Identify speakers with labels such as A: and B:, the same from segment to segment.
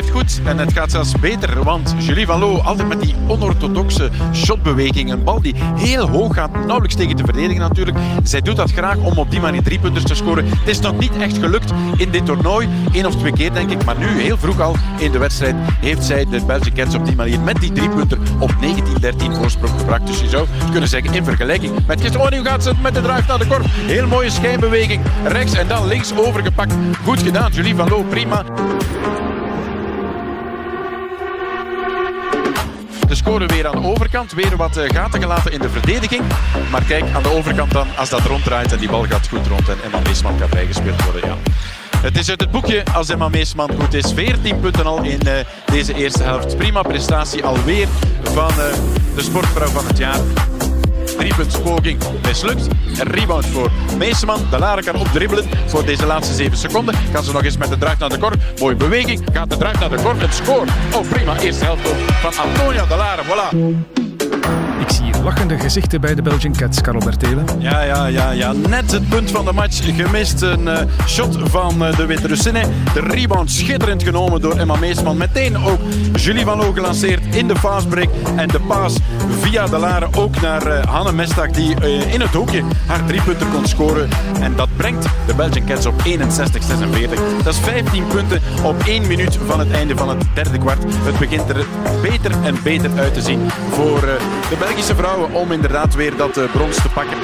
A: Blijft goed en het gaat zelfs beter, want Julie Van Loo, altijd met die onorthodoxe shotbeweging, een bal die heel hoog gaat, nauwelijks tegen te verdedigen natuurlijk. Zij doet dat graag om op die manier drie punten te scoren. Het is nog niet echt gelukt in dit toernooi, één of twee keer denk ik, maar nu heel vroeg al in de wedstrijd heeft zij de Belgische Cats op die manier met die drie punten op 19-13 voorsprong gebracht. Dus je zou kunnen zeggen in vergelijking met gisteren. Oh, nu gaat ze met de drive naar de korf. Heel mooie schijnbeweging, rechts en dan links overgepakt. Goed gedaan, Julie Van Loo, prima. De score weer aan de overkant. Weer wat eh, gaten gelaten in de verdediging. Maar kijk, aan de overkant dan, als dat ronddraait en die bal gaat goed rond en Emma Meesman kan bijgespeeld worden. Ja. Het is uit het boekje als Emma Meesman goed is. 14 punten al in uh, deze eerste helft. Prima prestatie alweer van uh, de sportvrouw van het jaar. Driepuntspoging mislukt. Een rebound voor Meeseman. De Laren kan opdribbelen voor deze laatste 7 seconden. Kan ze nog eens met de drive naar de korf. Mooie beweging. Gaat de drive naar de korf en score. Oh prima, eerste helft van Antonia De Laren. Voilà.
B: Lachende gezichten bij de Belgian Cats, Karel Bertelen.
A: Ja, ja, ja, ja. Net het punt van de match gemist. Een uh, shot van uh, de Wit-Russinnen. De rebound schitterend genomen door Emma Meesman. Meteen ook Julie Van Loo gelanceerd in de fastbreak. En de paas via de Laren ook naar uh, Hanne Mestak die in het hoekje haar drie punten kon scoren. En dat brengt de Belgian Cats op 61-46. Dat is 15 punten op 1 minuut van het einde van het derde kwart. Het begint er beter en beter uit te zien voor de Belgische om inderdaad weer dat uh, brons te pakken.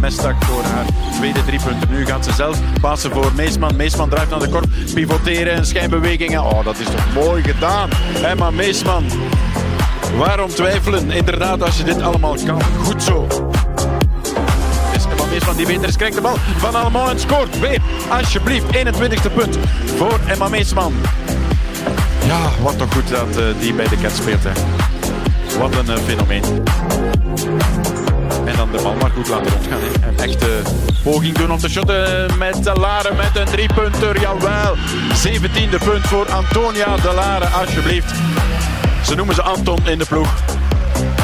A: Mestak voor haar tweede drie punten. Nu gaat ze zelf passen voor Meesman. Meesman draait naar de korp, pivoteren en schijnbewegingen. Oh, dat is toch mooi gedaan. Emma Meesman. Waarom twijfelen? Inderdaad, als je dit allemaal kan. Goed zo. Meesman die is, krijgt de bal van Allemand en scoort weer. Alsjeblieft, 21ste punt voor Emma Meesman. Ja, wat toch goed dat uh, die bij de cat speelt. Hè. Wat een uh, fenomeen. En dan de bal maar goed laten rondgaan. Hè. Een echte poging doen om te shotten met De Laren met een driepunter. Jawel. 17e punt voor Antonia De Laren, alsjeblieft. Ze noemen ze Anton in de ploeg.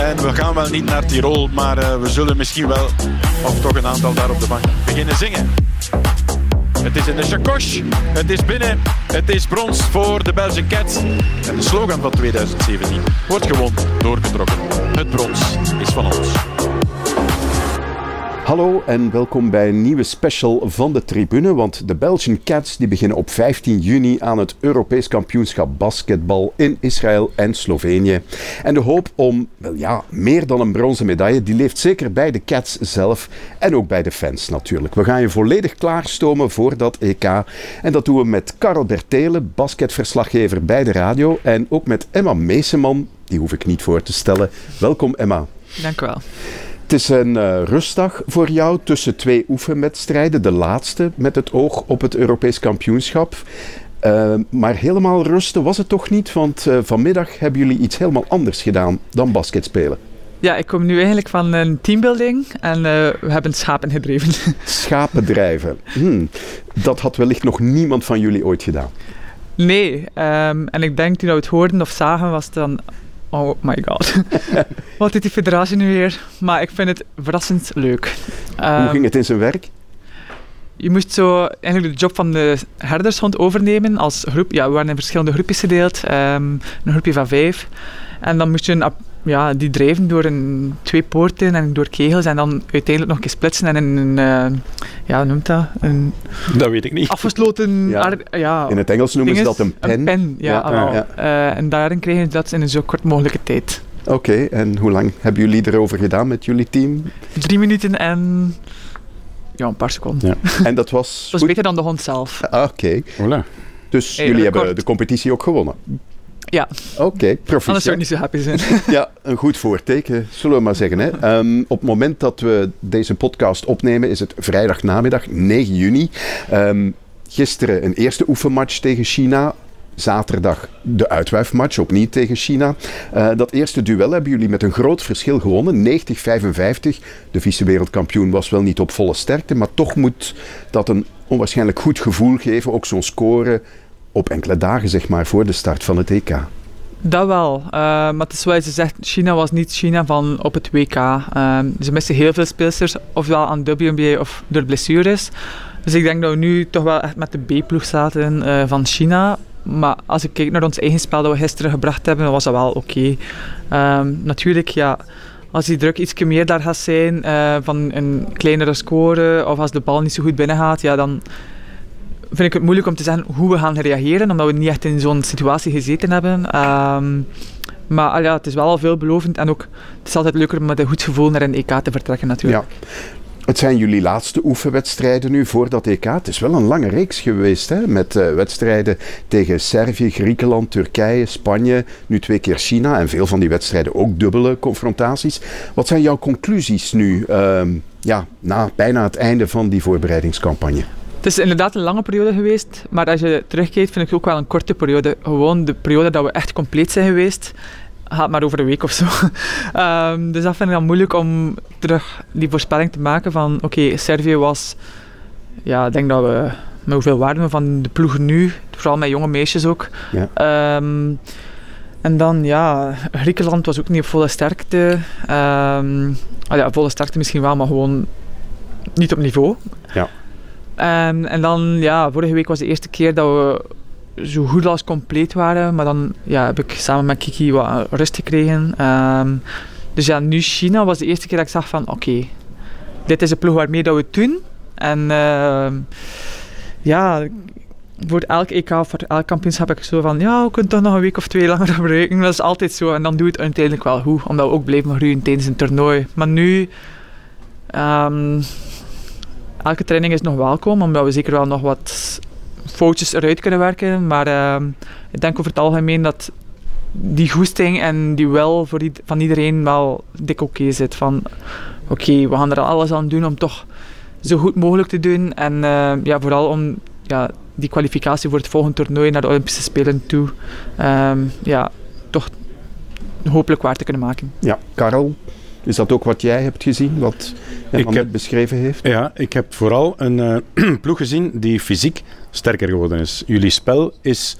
A: En we gaan wel niet naar Tirol, maar we zullen misschien wel, of toch een aantal daar op de bank, beginnen zingen. Het is in de chakosh. Het is binnen. Het is brons voor de Belgian Cats. En de slogan van 2017 wordt gewoon doorgetrokken. Het brons is van ons.
C: Hallo en welkom bij een nieuwe special van de tribune, want de Belgian Cats die beginnen op 15 juni aan het Europees kampioenschap basketbal in Israël en Slovenië. En de hoop om, wel ja, meer dan een bronzen medaille, die leeft zeker bij de Cats zelf en ook bij de fans natuurlijk. We gaan je volledig klaarstomen voor dat EK en dat doen we met Karel Bertelen, basketverslaggever bij de radio en ook met Emma Meeseman, die hoef ik niet voor te stellen. Welkom Emma.
D: Dank u wel.
C: Het is een uh, rustdag voor jou tussen twee oefenwedstrijden. De laatste met het oog op het Europees kampioenschap. Uh, maar helemaal rusten was het toch niet? Want uh, vanmiddag hebben jullie iets helemaal anders gedaan dan basketspelen.
D: Ja, ik kom nu eigenlijk van een teambuilding en we hebben schapen gedreven.
C: Schapen drijven. Hmm. Dat had wellicht nog niemand van jullie ooit gedaan.
D: Nee, um, en ik denk toen we het hoorden of zagen was het dan oh my god. Wat doet die federatie nu weer? Maar ik vind het verrassend leuk.
C: Um, Hoe ging het in zijn werk?
D: Je moest zo eigenlijk de job van de herdershond overnemen als groep. Ja, we waren in verschillende groepjes gedeeld. Um, een groepje van vijf. En dan moest je een, ja, die drijven door een, twee poorten en door kegels en dan uiteindelijk nog eens splitsen en in een, uh, ja, noemt dat? Een
A: dat weet ik niet.
D: Afgesloten...
C: Ja. ja in het Engels noemen ze dat een pen.
D: Een pen, ja. ja, ja. Uh, en daarin kregen we dat in een zo kort mogelijke tijd.
C: Oké, okay, en hoe lang hebben jullie erover gedaan met jullie team?
D: Drie minuten en... Ja, een paar seconden.
C: Ja. En dat was...
D: dat was beter dan de hond zelf.
C: Ah, Oké. Okay. Dus hey, jullie hebben de competitie ook gewonnen?
D: Ja.
C: Oké, okay, proficiat.
D: Anders zou ik niet zo happy zijn.
C: ja, een goed voorteken, zullen we maar zeggen. Hè. Um, op het moment dat we deze podcast opnemen is het vrijdagnamiddag 9 juni. Um, gisteren een eerste oefenmatch tegen China. zaterdag de uitwuifmatch, opnieuw tegen China. Uh, dat eerste duel hebben jullie met een groot verschil gewonnen, 90-55. De vice-wereldkampioen was wel niet op volle sterkte, maar toch moet dat een onwaarschijnlijk goed gevoel geven. Ook zo'n score op enkele dagen, zeg maar, voor de start van het EK.
D: Dat wel. Uh, maar het is zoals je zegt, China was niet China van op het WK. Uh, ze missen heel veel speelsters, ofwel aan WNBA of door blessures. Dus ik denk dat we nu toch wel echt met de B-ploeg zaten uh, van China. Maar als ik kijk naar ons eigen spel dat we gisteren gebracht hebben, was dat wel oké. Um, natuurlijk, ja, als die druk iets meer daar gaat zijn, uh, van een kleinere score, of als de bal niet zo goed binnen gaat, ja, dan vind ik het moeilijk om te zeggen hoe we gaan reageren, omdat we niet echt in zo'n situatie gezeten hebben. Um, maar ja, het is wel al veelbelovend en ook het is altijd leuker om met een goed gevoel naar een EK te vertrekken natuurlijk.
C: Ja. Het zijn jullie laatste oefenwedstrijden nu voor dat EK. Het is wel een lange reeks geweest, hè? met uh, wedstrijden tegen Servië, Griekenland, Turkije, Spanje, nu twee keer China en veel van die wedstrijden ook dubbele confrontaties. Wat zijn jouw conclusies nu, uh, ja, na bijna het einde van die voorbereidingscampagne?
D: Het is inderdaad een lange periode geweest, maar als je terugkijkt vind ik het ook wel een korte periode. Gewoon de periode dat we echt compleet zijn geweest gaat maar over een week of zo. um, dus dat vind ik dan moeilijk om terug die voorspelling te maken van oké, okay, Servië was, ja, ik denk dat we met hoeveel waarden van de ploeg nu, vooral met jonge meisjes ook. Ja. Um, en dan, ja, Griekenland was ook niet op volle sterkte. Um, ah ja, volle sterkte misschien wel, maar gewoon niet op niveau.
C: Ja.
D: Um, en dan, ja, vorige week was de eerste keer dat we zo goed als compleet waren. Maar dan ja, heb ik samen met Kiki wat rust gekregen. Um, dus ja, nu China was de eerste keer dat ik zag van oké, dit is de ploeg waarmee dat we het doen. En uh, ja, voor elk EK voor elk kampioenschap heb ik zo van ja, we kunnen toch nog een week of twee langer gebruiken. Dat is altijd zo. En dan doe het uiteindelijk wel goed, omdat we ook blijven groeien tijdens een toernooi. Maar nu, elke training is nog welkom, omdat we zeker wel nog wat foutjes eruit kunnen werken. Maar uh, ik denk over het algemeen dat die goesting en die wel voor van iedereen wel dik oké zit. Van oké, we gaan er alles aan doen om toch zo goed mogelijk te doen. En uh, ja, vooral om ja, die kwalificatie voor het volgende toernooi naar de Olympische Spelen toe um, ja, toch hopelijk waar te kunnen maken.
C: Ja, Karel, is dat ook wat jij hebt gezien, wat heb beschreven heeft?
A: Ja, ik heb vooral een uh, ploeg gezien die fysiek sterker geworden is. Jullie spel is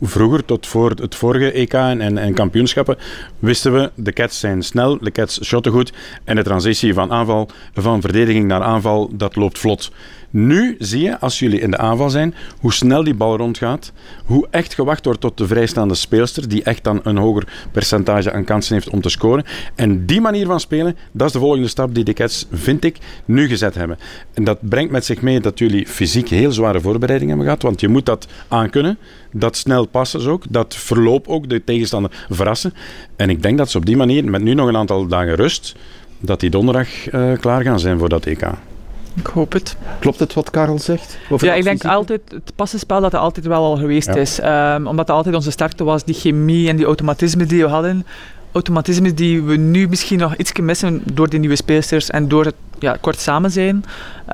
A: vroeger, tot voor het vorige EK en, en, kampioenschappen, wisten we, de Cats zijn snel, de Cats shotten goed en de transitie van aanval, van verdediging naar aanval, dat loopt vlot. Nu zie je, als jullie in de aanval zijn, hoe snel die bal rondgaat. Hoe echt gewacht wordt tot de vrijstaande speelster, die echt dan een hoger percentage aan kansen heeft om te scoren. En die manier van spelen, dat is de volgende stap die de Cats, vind ik, nu gezet hebben. En dat brengt met zich mee dat jullie fysiek heel zware voorbereidingen hebben gehad, want je moet dat aankunnen. Dat snel passen ook, dat verloop ook, de tegenstander verrassen. En ik denk dat ze op die manier, met nu nog een aantal dagen rust, dat die donderdag uh, klaar gaan zijn voor dat EK.
D: Ik hoop het.
C: Klopt het wat Karel zegt?
D: ja, ik denk altijd, het passenspel dat er altijd wel al geweest is. Um, omdat het altijd onze sterkte was, die chemie en die automatisme die we hadden. Automatisme die we nu misschien nog iets missen door die nieuwe speelsters en door het ja, kort samen zijn. Uh,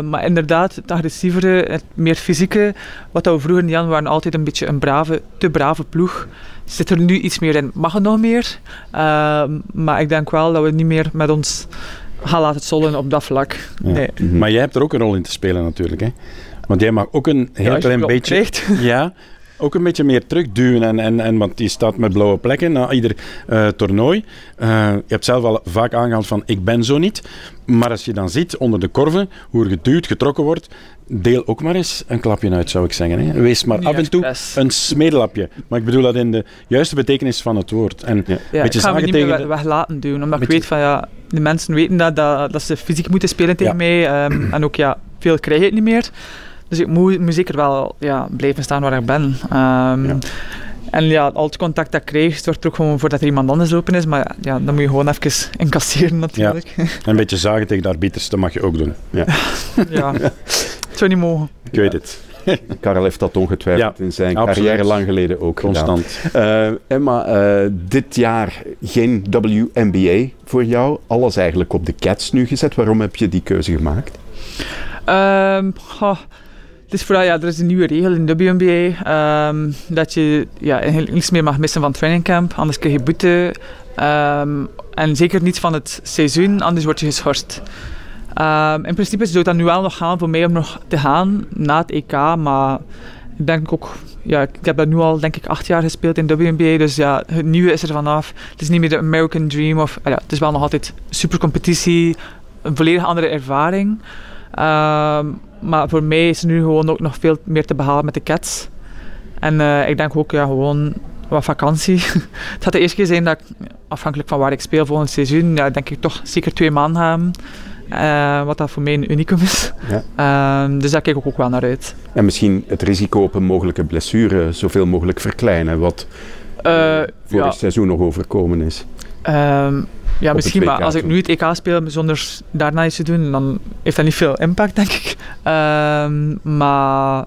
D: maar inderdaad, het agressievere, het meer fysieke, wat we vroeger niet hadden, waren altijd een beetje een brave, te brave ploeg. Zit er nu iets meer in? Mag het nog meer? Uh, maar ik denk wel dat we niet meer met ons ga laat het zollen op dat vlak. Nee.
A: Maar jij hebt er ook een rol in te spelen natuurlijk. Hè? Want jij mag ook een heel klein beetje... Ja, ook een beetje meer terugduwen. En, en, en, want die staat met blauwe plekken na ieder uh, toernooi. Uh, je hebt zelf al vaak aangehaald van ik ben zo niet. Maar als je dan ziet onder de korven hoe er geduwd, getrokken wordt, deel ook maar eens een klapje uit, zou ik zeggen. Hè. Wees maar af en toe een smedelapje. Maar ik bedoel dat in de juiste betekenis van het woord. En
D: ja. Ja, ik ga me niet meer weg laten doen, omdat ik weet van ja, de mensen weten dat, dat, dat ze fysiek moeten spelen tegen mij. Um, en ook ja, veel krijg ik niet meer. Dus ik moet, moet zeker wel ja, blijven staan waar ik ben. Um, ja. En ja, al het contact dat ik krijg, zorgt er ook gewoon voor dat er iemand anders open is. Maar ja, dan moet je gewoon even incasseren natuurlijk.
A: Ja. En een beetje zagen tegen de arbiters, dat mag je ook doen. Ja,
D: ja. het zou niet mogen.
A: Ik weet het.
C: Karel heeft dat ongetwijfeld ja, in zijn absoluut. carrière lang geleden ook
A: Constant.
C: gedaan. Uh, Emma, uh, dit jaar geen WNBA voor jou. Alles eigenlijk op de Cats nu gezet. Waarom heb je die keuze gemaakt?
D: Um, oh Is vooral, ja, er is een nieuwe regel in de WNBA ehm, dat je ja, niets meer mag missen van trainingcamp, anders krijg je boete. Ehm, en zeker niet van het seizoen, anders word je geschorst. Ehm, in principe zou dat nu wel nog gaan voor mij om nog te gaan na het EK, maar ik denk ook, ja, ik heb dat nu al denk ik acht jaar gespeeld in WNBA, dus ja, het nieuwe is er vanaf. Het is niet meer de American Dream, of, ja, het is wel nog altijd super competitie, een volledig andere ervaring. Maar voor mij is er nu gewoon ook nog veel meer te behalen met de Cats. En eh, ik denk ook ja, gewoon wat vakantie. het gaat de eerste keer zijn dat ik, afhankelijk van waar ik speel volgend seizoen, ja, denk ik toch zeker twee maanden gaan. Uh, wat dat voor mij een unicum is. Ja. Uh, dus daar kijk ik ook wel naar uit.
C: En misschien het risico op een mogelijke blessure zoveel mogelijk verkleinen, wat uh, vorig ja. seizoen nog overkomen is.
D: Um, ja, misschien, maar als ik nu het EK speel zonder daarna iets te doen, dan heeft dat niet veel impact, denk ik. Um, maar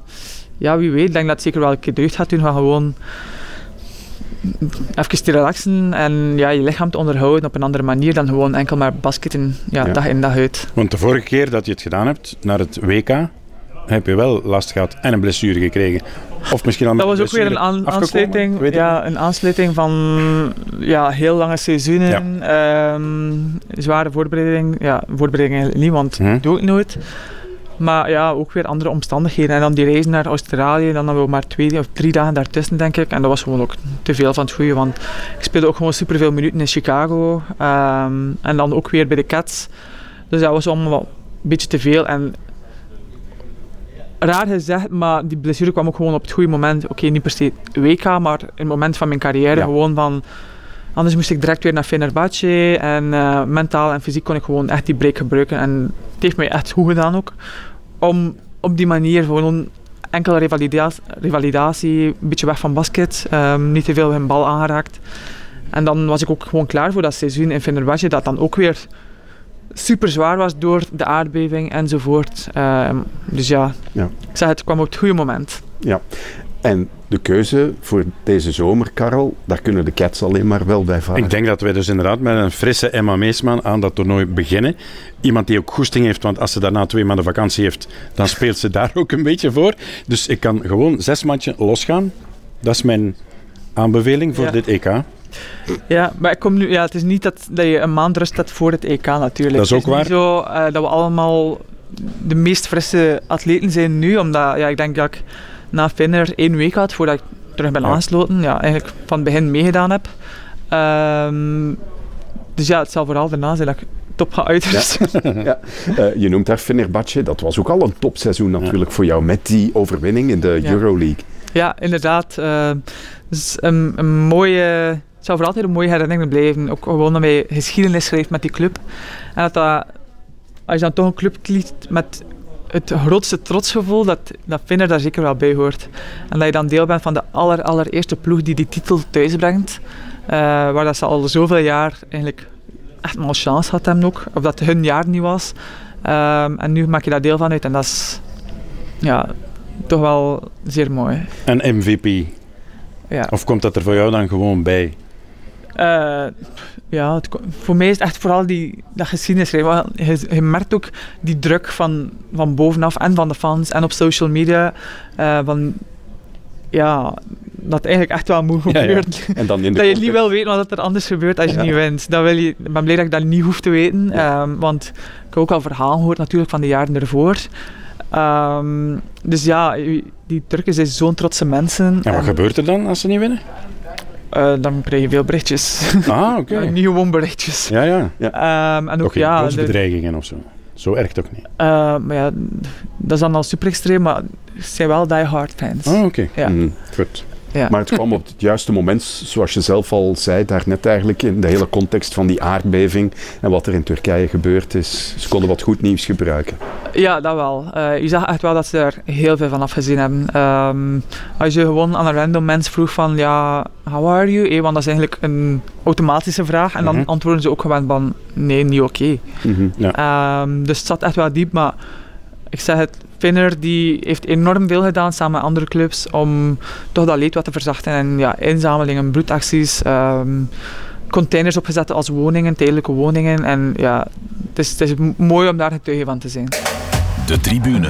D: ja, wie weet, ik denk dat het zeker wel een keer deugd gaat doen van gewoon even te relaxen en ja, je lichaam te onderhouden op een andere manier dan gewoon enkel maar basketten ja, ja. dag in dag uit.
A: Want de vorige keer dat je het gedaan hebt, naar het WK, heb je wel last gehad en een blessure gekregen. Of misschien al
D: Dat was ook weer een aan, aansluiting, ja, een aansluiting van ja, heel lange seizoenen. Ja. Um, zware voorbereiding. Ja, voorbereiding niet, want hm. doe ik nooit. Maar ja, ook weer andere omstandigheden. En dan die reizen naar Australië, dan hebben we maar twee of drie dagen daartussen, denk ik. En dat was gewoon ook te veel van het goede, want ik speelde ook gewoon superveel minuten in Chicago. Um, en dan ook weer bij de Cats. Dus dat was allemaal een beetje te veel. En raar gezegd, maar die blessure kwam ook gewoon op het goede moment. Oké, niet per se WK, maar in het moment van mijn carrière ja. gewoon van... Anders moest ik direct weer naar Fenerbahce en uh, mentaal en fysiek kon ik gewoon echt die break gebruiken. En het heeft mij echt goed gedaan ook. Om op die manier gewoon enkele revalidatie, revalidatie een beetje weg van basket, um, niet te veel hun bal aangeraakt. En dan was ik ook gewoon klaar voor dat seizoen in Fenerbahce, dat dan ook weer super zwaar was door de aardbeving enzovoort. Uh, dus ja, ja, ik zeg het kwam op het goede moment.
C: Ja, en de keuze voor deze zomer, Karel, daar kunnen de Cats alleen maar wel bij varen.
A: Ik denk dat wij dus inderdaad met een frisse Emma Meesman aan dat toernooi beginnen. Iemand die ook goesting heeft, want als ze daarna twee maanden vakantie heeft, dan speelt ze daar ook een beetje voor. Dus ik kan gewoon zes matchen losgaan. Dat is mijn aanbeveling voor
D: ja.
A: dit EK.
D: Ja, maar ik kom nu, ja, het is niet dat, dat je een maand rust hebt voor het EK natuurlijk.
A: Dat is ook
D: het is
A: waar.
D: Niet zo uh, dat we allemaal de meest frisse atleten zijn nu, omdat ja, ik denk dat ik na Finner één week had voordat ik terug ben ja. aangesloten. Ja, eigenlijk van het begin meegedaan heb. Um, dus ja, het zal vooral daarna zijn dat ik top ga uitrusten.
C: Ja. ja. Uh, je noemt daar Fenerbahce, dat was ook al een topseizoen natuurlijk voor jou met die overwinning in de Euroleague.
D: Ja, inderdaad. Uh, dus een, een mooie het zou voor altijd een mooie herinnering blijven. Ook gewoon dat wij geschiedenis schreef met die club. En dat, dat als je dan toch een club kiest met het grootste trotsgevoel, dat, dat Finner daar zeker wel bij hoort. En dat je dan deel bent van de aller, allereerste ploeg die die titel thuisbrengt. Uh, waar dat ze al zoveel jaar eigenlijk echt mal chance had hebben ook. Of dat hun jaar niet was. Um, en nu maak je daar deel van uit. En dat is ja, toch wel zeer mooi.
A: En MVP?
D: Ja.
A: Of komt dat er voor jou dan gewoon bij?
D: Uh, ja, het, voor mij is het echt vooral die, dat geschiedenis. Je, je, merkt ook die druk van, van bovenaf en van de fans en op social media. Uh, van, ja, dat eigenlijk echt wel moet gebeuren.
C: Ja, ja. En dan in de
D: dat je niet wil weten wat er anders gebeurt als je niet wint. Dat wil je, ik ben blij dat ik dat niet hoef te weten. Um, want ik heb ook al verhalen gehoord natuurlijk van de jaren ervoor. Um, dus ja, die Turken zijn zo'n trotse mensen.
A: En wat en, gebeurt er dan als ze niet winnen?
D: Uh, dan krijg je veel berichtjes.
A: Ah, oké.
D: Okay. niet gewoon berichtjes.
A: Ja, ja.
D: ja. Um, en ook,
A: okay,
D: ja...
A: bedreigingen of zo. Zo erg toch niet?
D: Uh, maar ja, dat is dan al super extreem, maar ze zijn wel die hard fans.
A: Ah, oké. Okay.
D: Ja.
C: Mm,
A: goed.
C: Ja. Maar het kwam op het juiste moment, zoals je zelf al zei, daarnet eigenlijk, in de hele context van die aardbeving en wat er in Turkije gebeurd is. Ze konden wat goed nieuws gebruiken.
D: Ja, dat wel. Uh, je zag echt wel dat ze er heel veel van afgezien hebben. Um, als je gewoon aan een random mens vroeg van, ja, how are you? Eh, want dat is eigenlijk een automatische vraag. En dan mm-hmm. antwoorden ze ook gewoon van, nee, niet oké. Okay.
C: Mm-hmm.
A: Ja.
D: Um, dus het zat echt wel diep, maar ik zeg het, Finner die heeft enorm veel gedaan samen met andere clubs om toch dat leed wat te verzachten. En ja, inzamelingen, bloedacties, um, containers opgezet als woningen, tijdelijke woningen. En ja, het is, het is mooi om daar getuige van te zijn.
E: De tribune.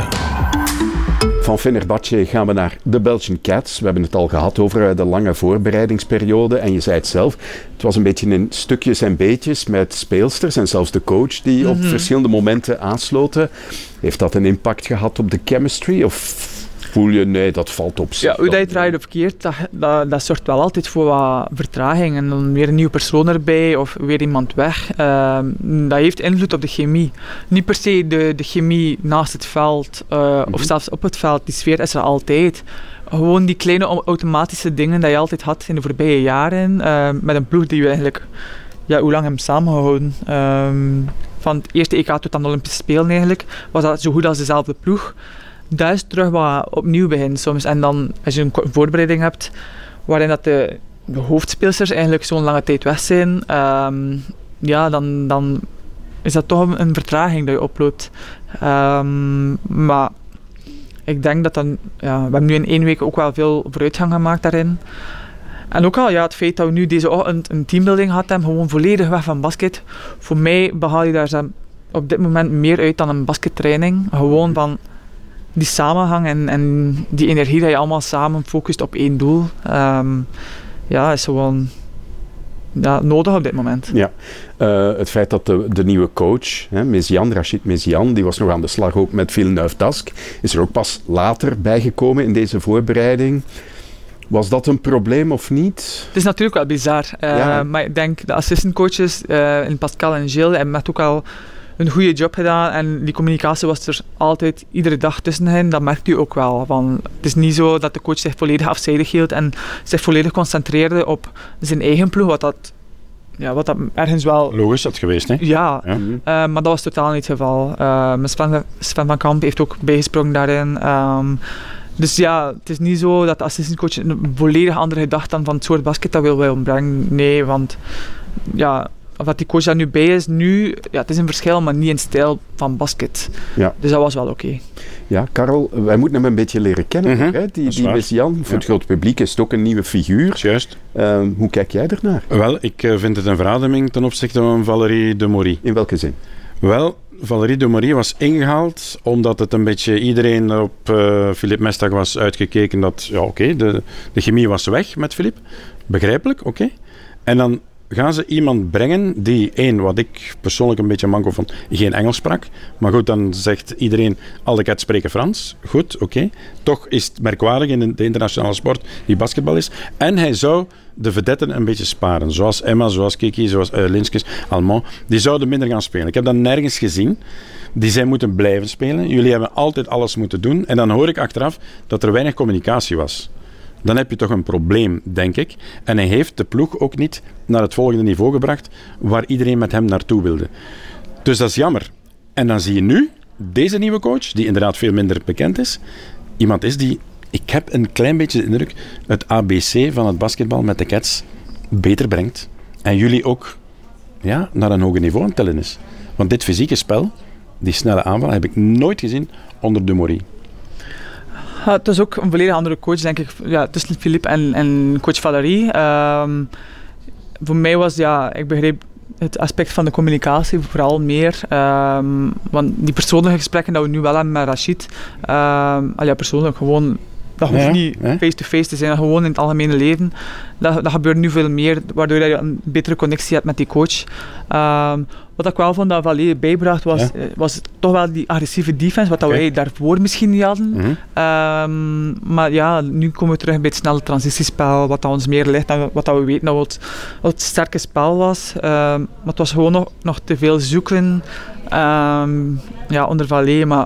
C: Van Fenerbahce gaan we naar de Belgian Cats. We hebben het al gehad over eh, de lange voorbereidingsperiode. En je zei het zelf, het was een beetje in stukjes en beetjes met speelsters en zelfs de coach die op verschillende momenten aansloten. Heeft dat een impact gehad op de chemistry? Of voel je, nee, dat valt op zich?
D: Ja, hoe dat je of verkeerd, dat, dat, dat zorgt wel altijd voor wat vertraging. En dan weer een nieuwe persoon erbij of weer iemand weg. Ehm, dat heeft invloed op de chemie. Niet per se de, de chemie naast het veld eh, of
C: Mhm.
D: zelfs op het veld. Die sfeer is er altijd. Gewoon die kleine au- automatische dingen die je altijd had in de voorbije jaren. eh, met een ploeg die we eigenlijk... Ja, hoe lang hebben we samengehouden? Ehm, van het eerste EK tot aan de Olympische Spelen eigenlijk, was dat zo goed als dezelfde ploeg dat is terug wat opnieuw begint soms. En dan, als je een voorbereiding hebt, waarin dat de, de hoofdspeelsters eigenlijk zo'n lange tijd weg zijn, ehm, ja, dan, dan is dat toch een, vertraging dat je oploopt. Ehm, maar ik denk dat dan, ja, we hebben nu in één week ook wel veel vooruitgang gemaakt daarin. En ook al ja, het feit dat we nu deze ochtend een teambuilding hebben, gewoon volledig weg van basket. Voor mij behaal je daar op dit moment meer uit dan een baskettraining. Gewoon van die samenhang en, en die energie dat je allemaal samen focust op één doel. ehm, ja, is gewoon ja, nodig op dit moment.
C: Ja, Eh, het feit dat de, de nieuwe coach, hè, Mezian, die was nog aan de slag ook met Villeneuve Dask, is er ook pas later bijgekomen in deze voorbereiding. Was dat een probleem of niet?
D: Het is natuurlijk wel bizar, eh,
C: Ja.
D: maar ik denk de assistantcoaches uh, in Pascal en Gilles hebben met ook al een goede job gedaan en die communicatie was er altijd iedere dag tussen hen. Dat merkt u ook wel. Van, het is niet zo dat de coach zich volledig afzijdig hield en zich volledig concentreerde op zijn eigen ploeg, wat dat, ja, wat dat ergens wel...
A: Logisch dat geweest, hè?
D: Ja,
A: Ja.
D: Eh, maar dat was totaal niet het geval. Eh, Sven, Sven van Kamp heeft ook bijgesprongen daarin. Ehm, dus ja, het is niet zo dat de assistantcoach een volledig andere gedachte dan van het soort basket dat wil wij brengen. Nee, want ja, of dat die coach daar nu bij is, nu, ja, het is een verschil, maar niet in stijl van basket.
C: Ja.
D: Dus dat was wel oké.
C: Ja, Karel, wij moeten hem een beetje leren kennen.
A: Mhm,
C: hè? Die, die. Mezian, voor
A: Ja.
C: het grote publiek is het ook een nieuwe figuur.
A: Juist.
C: Ehm, hoe kijk jij ernaar?
A: Wel, ik eh, vind het een verademing ten opzichte van Valérie de Morie.
C: In welke zin?
A: Wel, Valérie de Marie was ingehaald omdat het een beetje iedereen op eh Philippe Mestag was uitgekeken dat, ja oké, de, de chemie was weg met Philippe. Begrijpelijk, oké. En dan gaan ze iemand brengen die, één, wat ik persoonlijk een beetje manco vond, geen Engels sprak. Maar goed, dan zegt iedereen, alle cats spreken Frans. Goed, oké. Toch is het merkwaardig in de internationale sport die basketbal is. En hij zou de vedetten een beetje sparen. Zoals Emma, zoals Kiki, zoals uh, Linskes. Die zouden minder gaan spelen. Ik heb dat nergens gezien. Die zij moeten blijven spelen. Jullie hebben altijd alles moeten doen. En dan hoor ik achteraf dat er weinig communicatie was. Dan heb je toch een probleem, denk ik. En hij heeft de ploeg ook niet naar het volgende niveau gebracht waar iedereen met hem naartoe wilde. Dus dat is jammer. En dan zie je nu deze nieuwe coach, die inderdaad veel minder bekend is, iemand is die, ik heb een klein beetje de indruk, het ABC van het basketbal met de Cats beter brengt. En jullie ook ja, naar een hoger niveau aan het tellen is. Want dit fysieke spel, die snelle aanval, heb ik nooit gezien onder de Morie.
D: Het is ook een volledig andere coach, denk ik, ja, tussen Philippe en, en coach Valerie. Um, voor mij was, ja, ik begreep het aspect van de communicatie vooral meer. Um, want die persoonlijke gesprekken dat we nu wel hebben met Rachid, um, persoonlijk gewoon dat hoeft
A: Ja,
D: niet face-to-face te zijn, gewoon in het algemene leven. Dat, dat gebeurt nu veel meer, waardoor je een betere connectie hebt met die coach. Um, wat ik wel vond dat Valérie bijbracht was,
A: Ja.
D: eh, was toch wel die agressieve defense, wat dat wij daarvoor misschien niet hadden.
A: Mhm.
D: Um, maar ja, nu komen we terug bij het snelle transitiespel, wat dat ons meer ligt dan wat dat we weten dat het, wat het sterke spel was. Um, maar het was gewoon nog, nog te veel zoeken ja, onder Valérie, maar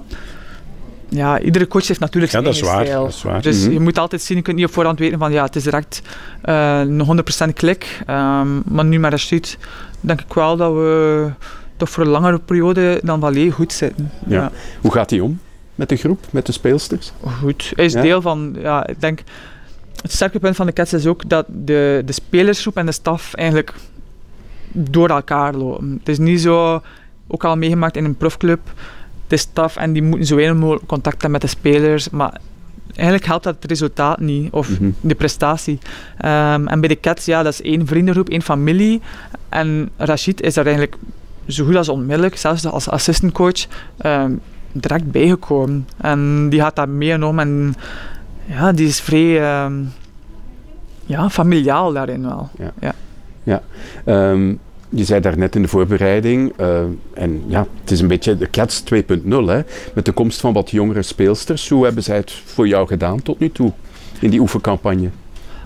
D: ja, iedere coach heeft natuurlijk
A: Ja,
D: zijn
A: dat is waar.
D: stijl.
A: Dat is waar.
D: Dus
C: Mhm.
D: je moet altijd zien, je kunt niet op voorhand weten van ja, het is direct uh, een 100% klik. Um, maar nu met Rashid denk ik wel dat we toch voor een langere periode dan Valérie goed zitten.
C: Ja.
D: ja.
C: Hoe gaat hij om met de groep, met de speelsters?
D: Goed. Hij is
C: Ja?
D: deel van, ja, ik denk, het sterke punt van de Cats is ook dat de, de spelersgroep en de staf eigenlijk door elkaar lopen. Het is niet zo, ook al meegemaakt in een profclub, de staf en die moeten zo weinig mogelijk contact hebben met de spelers, maar eigenlijk helpt dat het resultaat niet, of
C: Mhm.
D: de prestatie. Um, en bij de Cats, ja, dat is één vriendengroep, één familie. En Rachid is daar eigenlijk zo goed als onmiddellijk, zelfs als assistantcoach. Um, direct bijgekomen. En die gaat dat meegenomen en ja, die is vrij ehm, ja, familiaal daarin wel.
C: Ehm, je zei daarnet in de voorbereiding, eh, en ja, het is een beetje de Cats 2.0, hè, met de komst van wat jongere speelsters. Hoe hebben zij het voor jou gedaan tot nu toe in die oefencampagne?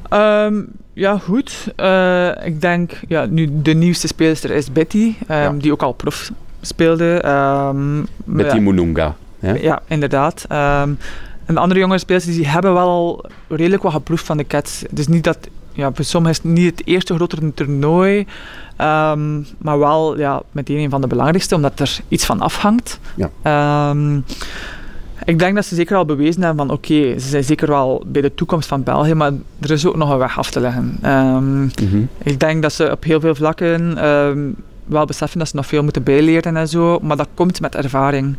D: Ehm, ja, goed. Eh, ik denk, ja, nu de nieuwste speelster is Betty, ehm,
C: Ja.
D: die ook al prof speelde. Ehm,
C: Betty
D: ja,
C: Mununga. Hè?
D: Ja, inderdaad. En de andere jongere spelers die hebben wel al redelijk wat geproefd van de Cats. Is niet dat, ja, voor sommigen is het niet het eerste grotere toernooi, ehm, maar wel ja, meteen een van de belangrijkste, omdat er iets van afhangt.
C: Ja.
D: Ehm, ik denk dat ze zeker al bewezen hebben van oké, ze zijn zeker wel bij de toekomst van België, maar er is ook nog een weg af te leggen. Ehm,
C: Mhm.
D: ik denk dat ze op heel veel vlakken wel beseffen dat ze nog veel moeten bijleren en zo, maar dat komt met ervaring.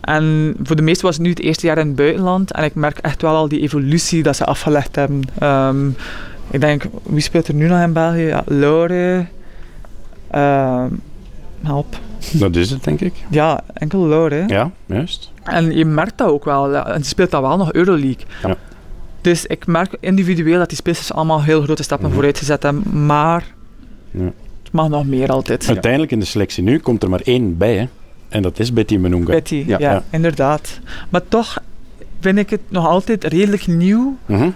D: En voor de meesten was het nu het eerste jaar in het buitenland en ik merk echt wel al die evolutie dat ze afgelegd hebben. Ik denk, wie speelt er nu nog in België? Ja, Laure. ehm, help.
A: Dat is het, denk ik.
D: Ja, enkel Laure. hè.
A: Ja, juist.
D: En je merkt dat ook wel. En ze speelt dat wel nog Euroleague.
A: Ja.
D: Dus ik merk individueel dat die spelers allemaal heel grote stappen
A: Mhm.
D: vooruit gezet hebben. Maar
A: Ja.
D: het mag nog meer altijd.
A: Uiteindelijk in de selectie nu komt er maar één bij, hè. En dat is Betty Menunga.
D: Betty,
C: Ja.
D: ja,
A: Ja.
D: inderdaad. Maar toch vind ik het nog altijd redelijk nieuw
A: Mhm.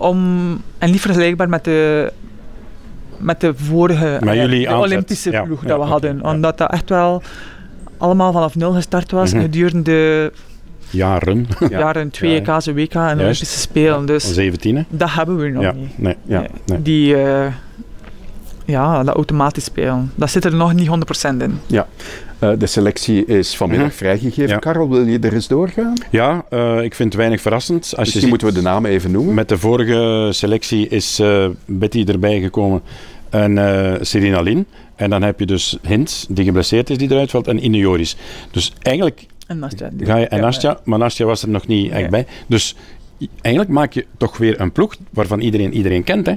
D: Om, en niet vergelijkbaar met de, met de vorige
A: Met
D: eh, de. Olympische
A: Ja,
D: ploeg dat we hadden. Omdat dat echt wel allemaal vanaf nul gestart was
A: Mhm.
D: gedurende
A: Jaren.
C: Ja.
D: jaren twee
A: Ja.
D: EK's, WK en. Olympische Spelen. Dus
A: 17, hè.
D: dat hebben we nog
A: Ja,
D: niet.
A: nee.
C: Ja.
A: Nee.
D: Die, eh, ja, dat automatisch spelen. Dat zit er nog niet 100% in.
C: Eh, de selectie is vanmiddag
A: Mhm.
C: vrijgegeven.
A: Ja.
C: Karel, wil je er eens doorgaan?
A: Ja, eh, ik vind het weinig verrassend. Als je
C: Misschien
A: ziet,
C: moeten we de namen even noemen.
A: met de vorige selectie is eh, Betty erbij gekomen en eh Serena Lin. En dan heb je dus Hint, die geblesseerd is, die eruit valt, en Ine Joris. Dus eigenlijk
D: En Nastja.
A: ga je... En
D: ja,
A: Nastja, maar Nastja was er nog niet echt
D: Nee.
A: bij. Dus eigenlijk maak je toch weer een ploeg waarvan iedereen iedereen kent, hè.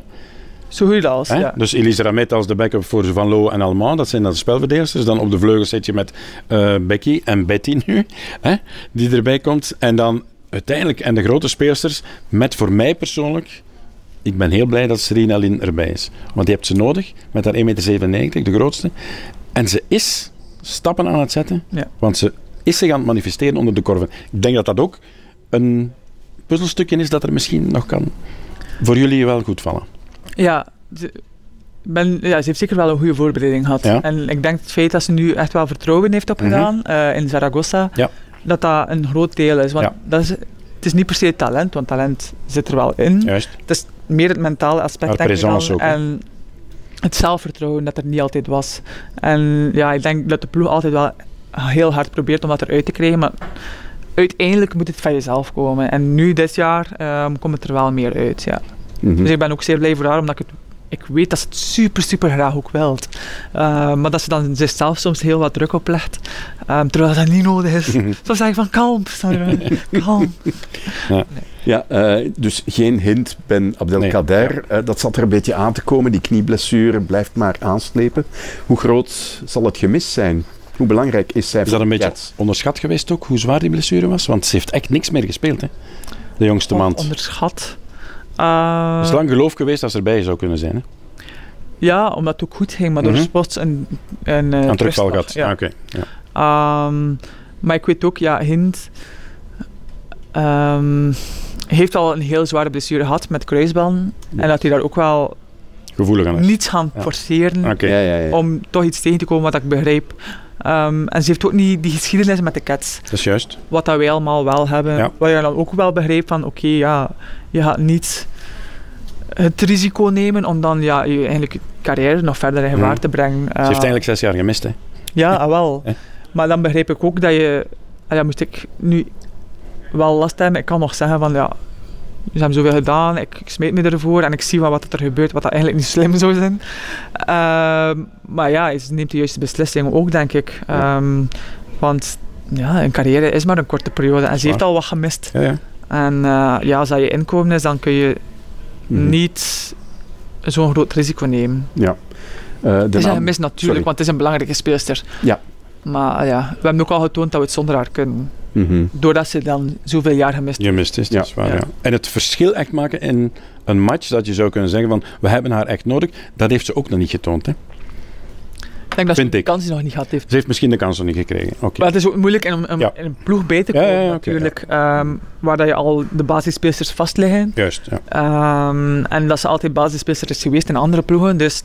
D: Zo goed als,
A: Hè?
D: ja.
A: Dus Elise Ramet als de backup voor Van Loo en Alman, dat zijn dan de spelverdedigers. Dan op de vleugels zit je met eh, Becky en Betty nu, hè, die erbij komt. En dan uiteindelijk, en de grote speelsters, met voor mij persoonlijk, ik ben heel blij dat Serena Lin erbij is. Want die hebt ze nodig, met haar 1,97 meter, de grootste. En ze is stappen aan het zetten,
D: Ja.
A: want ze is zich aan het manifesteren onder de korven. Ik denk dat dat ook een puzzelstukje is dat er misschien nog kan voor jullie wel goed vallen.
D: Ja, ze, ben, ja, ze heeft zeker wel een goede voorbereiding gehad.
A: Ja.
D: En ik denk het feit dat ze nu echt wel vertrouwen heeft opgedaan eh, in Zaragoza,
A: Ja.
D: dat dat een groot deel is. Want
A: Ja.
D: dat is, het is niet per se talent, want talent zit er wel in.
A: Juist.
D: Het is meer het mentale aspect denk ik
A: ook.
D: En het zelfvertrouwen dat er niet altijd was. En ja, ik denk dat de ploeg altijd wel heel hard probeert om dat eruit te krijgen, maar uiteindelijk moet het van jezelf komen. En nu, dit jaar, ehm, komt het er wel meer uit, ja.
C: Mhm.
D: Dus ik ben ook zeer blij voor haar, omdat ik, het, ik weet dat ze het super, super graag ook wilt. Uh, maar dat ze dan zichzelf soms heel wat druk oplegt, um, terwijl dat niet nodig is. Soms zeg ik van, kalm, Sandra, kalm.
C: Ja, uh, dus geen hint Ben Abdelkader. Nee. Uh, dat zat er een beetje aan te komen. Die knieblessure blijft maar aanslepen. Hoe groot zal het gemist zijn? Hoe belangrijk is zij
A: Is dat een beetje onderschat geweest ook, hoe zwaar die blessure was? Want ze heeft echt niks meer gespeeld, hè? De jongste maand.
D: Onderschat. Uh,
A: het is lang geloof geweest dat ze erbij zou kunnen zijn, hè?
D: Ja, omdat het ook goed ging, maar door mm -hmm. spots een, een,
A: uh, terugval gehad. Ja. Ah. Okay.
D: Ja. Um, maar ik weet ook, ja, Hint um, heeft al een heel zware blessure gehad met kruisbanden. Ja. En dat hij daar ook wel
A: gevoelig aan is.
D: niets gaan forceren
A: okay.
C: ja, ja,
D: om toch iets tegen te komen wat ik begrijp. Um, en ze heeft ook niet die geschiedenis met de Cats.
A: Dat is juist.
D: Wat dat wij allemaal wel hebben. Wat je dan ook wel begrijpt van, oké, okay, ja, je gaat niet het risico nemen om dan ja, je eigenlijk carrière nog verder in gevaar
A: mm.
D: te brengen.
A: Ze heeft eigenlijk zes jaar gemist, hè?
D: Ja, wel. Eh? Maar dan begrijp ik ook dat je... Ja, moest ik nu wel last hebben. Ik kan nog zeggen van, ja, ze hebben zoveel gedaan, ik, ik smijt me ervoor en ik zie wel wat er gebeurt, wat dat eigenlijk niet slim zou zijn. Uh, maar ja, ze neemt de juiste beslissing ook, denk ik. Um, want ja, een carrière is maar een korte periode en ze heeft al wat gemist.
A: Ja, ja.
D: En uh, ja, als dat je inkomen is, dan kun je mm. niet zo'n groot risico nemen.
C: Ja. Uh,
D: het is een natuurlijk,
C: Sorry.
D: want het is een belangrijke speelster.
C: Ja.
D: Maar ja, we hebben ook al getoond dat we het zonder haar kunnen.
C: Mhm.
D: Doordat ze dan zoveel jaar gemist
A: Je mist is, dat is
C: Ja.
A: waar,
D: Ja.
A: ja. En het verschil echt maken in een match, dat je zou kunnen zeggen van, we hebben haar echt nodig, dat heeft ze ook nog niet getoond. Hè?
D: Ik denk dat ze
A: Vind
D: de
A: ik.
D: kans die nog niet gehad heeft.
A: Ze heeft misschien de kans nog niet gekregen. Oké.
D: Maar het is ook moeilijk in
A: Ja.
D: in een ploeg bij te
A: Ja,
D: komen,
A: ja, ja,
D: natuurlijk. Ehm, waar dat je al de basisspelers vast liggen.
A: Juist, ja.
D: Ehm, en dat ze altijd basisspeler is geweest in andere ploegen. Dus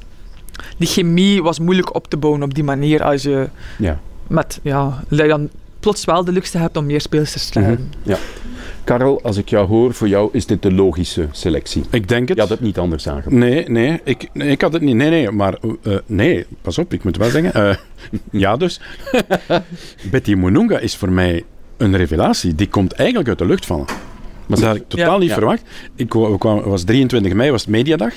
D: die chemie was moeilijk op te bouwen op die manier. Als je
C: Ja.
D: met, ja, dat je dan plots wel de luxe hebt om meer spelers te
C: Mhm.
D: hebben.
C: Karel, als ik jou hoor, voor jou is dit de logische selectie.
A: Ik denk het.
C: Je had het niet anders aangepakt.
A: Nee, nee ik, nee, ik had het niet. Nee, nee, maar eh, nee, pas op, ik moet wel zeggen. eh, ja, dus. Betty Mununga is voor mij een revelatie. Die komt eigenlijk uit de lucht vallen. Maar dat had ik totaal
D: Ja.
A: niet
C: Ja.
A: verwacht. Ik kwam, we kwamen- het was 23 mei, was het mediadag.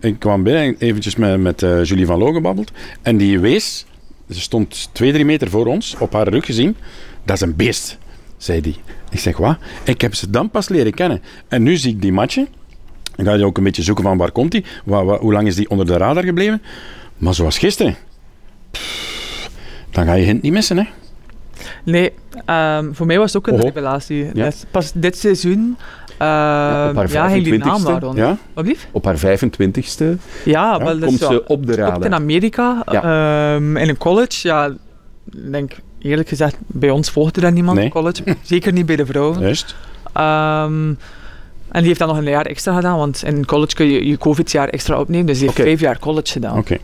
A: Ik kwam binnen en eventjes met, met eh, Julie van Loo gebabbeld. En die wees, ze stond twee, drie meter voor ons, op haar rug gezien. Dat is een beest, zei die. Ik zeg, wat? Ik heb ze dan pas leren kennen. En nu zie ik die matchen. Dan ga je ook een beetje zoeken van waar komt wa- hoe lang is die onder de radar gebleven. Maar zoals gisteren, pff, dan ga je hint niet missen. Hè?
D: Nee, ehm, voor mij was het ook een
A: Oho.
D: revelatie.
C: Ja.
D: Dus pas dit seizoen
C: Ja, op
D: ehm,
C: haar
D: ja, ging die naam
C: 25ste.
D: maar rond.
A: Ja?
D: Wat lief?
C: Op haar 25ste
D: Ja, wel, dat
C: komt
D: is wel-
C: ze op de
D: Ook in
C: radar.
D: Amerika, ehm, in een college. Ja, ik denk eerlijk gezegd, bij ons volgde daar niemand
A: Nee.
D: college. Zeker niet bij de vrouwen.
A: Juist.
D: Ehm, en die heeft dan nog een jaar extra gedaan, want in college kun je je COVID-jaar extra opnemen. Dus die heeft vijf jaar college gedaan.
A: Oké,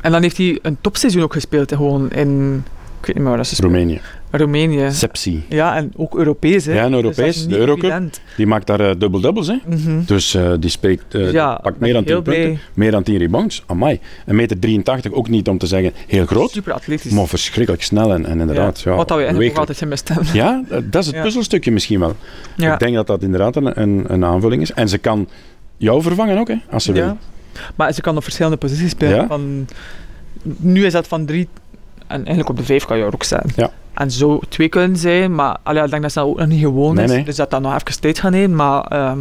D: En dan heeft hij een topseizoen ook gespeeld, gewoon in, ik weet niet meer waar dat ze.
A: Roemenië.
D: Roemenië.
A: Sepsi.
D: Ja, en ook Europees. Hè.
A: Ja, en Europees, de Eurocup. Die maakt daar eh, dubbel-dubbels. hè.
D: Mhm.
A: Dus eh, die spreekt, eh,
D: ja,
A: pakt meer dan
D: ik heel
A: 10 punten. Meer dan 10 rebounds. Amai. Een meter 83, ook niet om te zeggen heel groot.
D: Super atletisch.
A: Maar verschrikkelijk snel en, en inderdaad. Ja,
D: Wat dat we eigenlijk ook altijd gemist hebben.
A: Ja, dat is het
D: Ja.
A: puzzelstukje misschien wel. Ik denk dat dat inderdaad een, een, een aanvulling is. En ze kan jou vervangen ook, hè, als ze
D: Ja.
A: wil.
D: Maar ze kan op verschillende posities spelen.
A: Ja.
D: Van, nu is dat van drie, en eigenlijk op de vijf kan je er ook staan.
A: Ja.
D: En zo twee kunnen zijn, maar allee, ik denk dat ze dat ook nog niet gewoon
A: Nee,
D: is.
A: nee.
D: Dus dat dat nog even tijd gaat nemen. Maar ehm,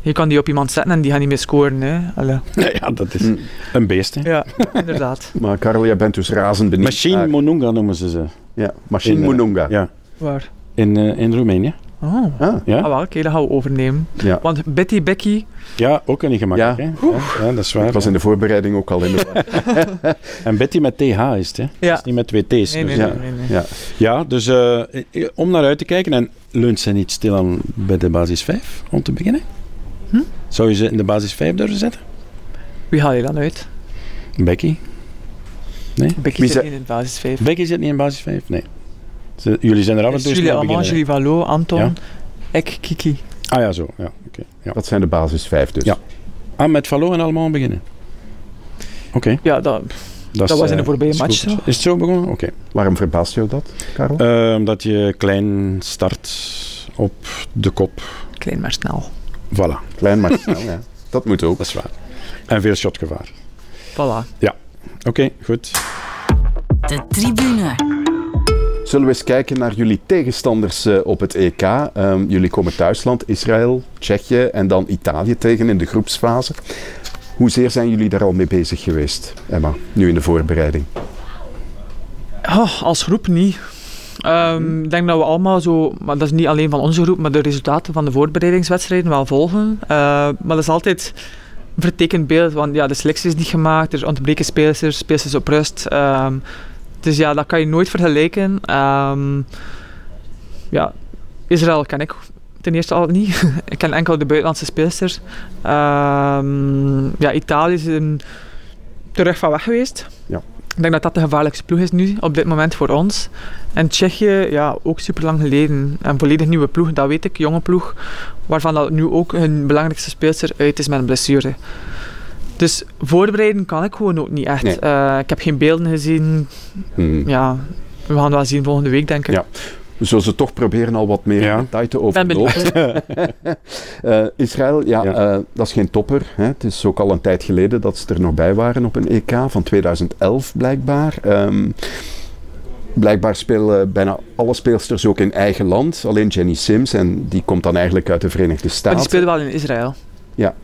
D: je kan die op iemand zetten en die gaat niet meer scoren. Hè. Allee.
A: Ja, dat is
C: Hm.
A: een beest. Hè.
D: Ja, inderdaad.
C: Maar Karel, jij bent dus razend benieuwd.
A: Machine
C: naar-
A: Monunga noemen ze ze.
C: Ja, Machine
A: In, eh,
C: Mununga.
A: Ja,
D: Waar?
A: in, eh, in Roemenië.
D: Oh.
C: Ah,
A: Ja?
D: Ah, wel, oké, dat gaan we overnemen.
C: ja.
D: Want Betty Becky,
A: ja, ook niet gemakkelijk.
C: Ja.
A: Hè? Ja, ja, dat is waar.
C: Ik was in de voorbereiding ook al in de war.
A: En Betty met TH is het, hè?
D: Ja.
A: Is niet met twee T's.
D: nee, nee,
A: dus,
D: nee,
C: ja.
D: nee, nee.
C: Ja.
A: Ja, dus eh, om naar uit te kijken. En leunt ze niet stil aan bij de basis 5 om te beginnen?
D: Hm?
A: Zou je ze in de basis 5 durven zetten?
D: Wie haal je dan uit?
A: Becky?
D: Becky
C: Wie
D: zit niet in de basis 5.
A: Becky zit niet in basis 5? Nee. Ze- jullie zijn er af en toe
D: Allemand,
A: beginnen.
D: Julie Valo, Anton,
A: Ja.
D: ik, Kiki.
A: Ah ja, zo. Ja, oké. ja.
C: Dat zijn de basis vijf dus.
A: Ja. Ah, met Valo en allemaal beginnen. Oké.
D: Ja, dat,
A: Dat,
D: was in de
A: eh,
D: voorbije
A: is
D: match
A: goed.
D: zo.
A: Is het zo begonnen? Oké.
C: Waarom verbaast jou dat, Karel?
A: Omdat je klein start op de kop.
D: klein maar snel.
A: Voilà,
C: Klein maar snel, ja. Dat moet ook.
A: dat is waar. En veel shotgevaar.
D: Voilà.
A: Oké, goed.
E: De tribune.
C: Zullen we eens kijken naar jullie tegenstanders eh, op het EK? Ehm, jullie komen thuisland, Israël, Tsjechië en dan Italië tegen in de groepsfase. Hoezeer zijn jullie daar al mee bezig geweest, Emma, nu in de voorbereiding?
D: Oh, als groep niet. Ehm, Ik denk dat we allemaal zo, maar dat is niet alleen van onze groep, maar de resultaten van de voorbereidingswedstrijden wel volgen. Eh, maar dat is altijd een vertekend beeld, want ja, de selectie is niet gemaakt, er ontbreken spelers, spelers op rust. Ehm, dus ja, dat kan je nooit vergelijken. Ehm, ja, Israël ken ik ten eerste al niet. ik ken enkel de buitenlandse speelsters. Ehm, ja, Italië is een terug van weg geweest.
C: Ja.
D: Ik denk dat dat de gevaarlijkste ploeg is nu, op dit moment voor ons. En Tsjechië, ja, ook super lang geleden. Een volledig nieuwe ploeg, dat weet ik, jonge ploeg. Waarvan dat nu ook hun belangrijkste speelster uit is met een blessure. Dus voorbereiden kan ik gewoon ook niet echt.
C: Nee.
D: Eh, ik heb geen beelden gezien.
C: Hmm.
D: Ja, we gaan wel zien volgende week, denk ik.
C: Ja. We zullen ze toch proberen al wat meer
A: Ja.
C: te overlopen. Eh, Israël, ja,
A: Ja.
C: eh, dat is geen topper. Hè. Het is ook al een tijd geleden dat ze er nog bij waren op een EK van 2011 blijkbaar. Ehm, blijkbaar spelen bijna alle speelsters ook in eigen land. Alleen Jenny Sims, en die komt dan eigenlijk uit de Verenigde
D: Maar
C: Staten.
D: die speelde wel in Israël.
A: Ja,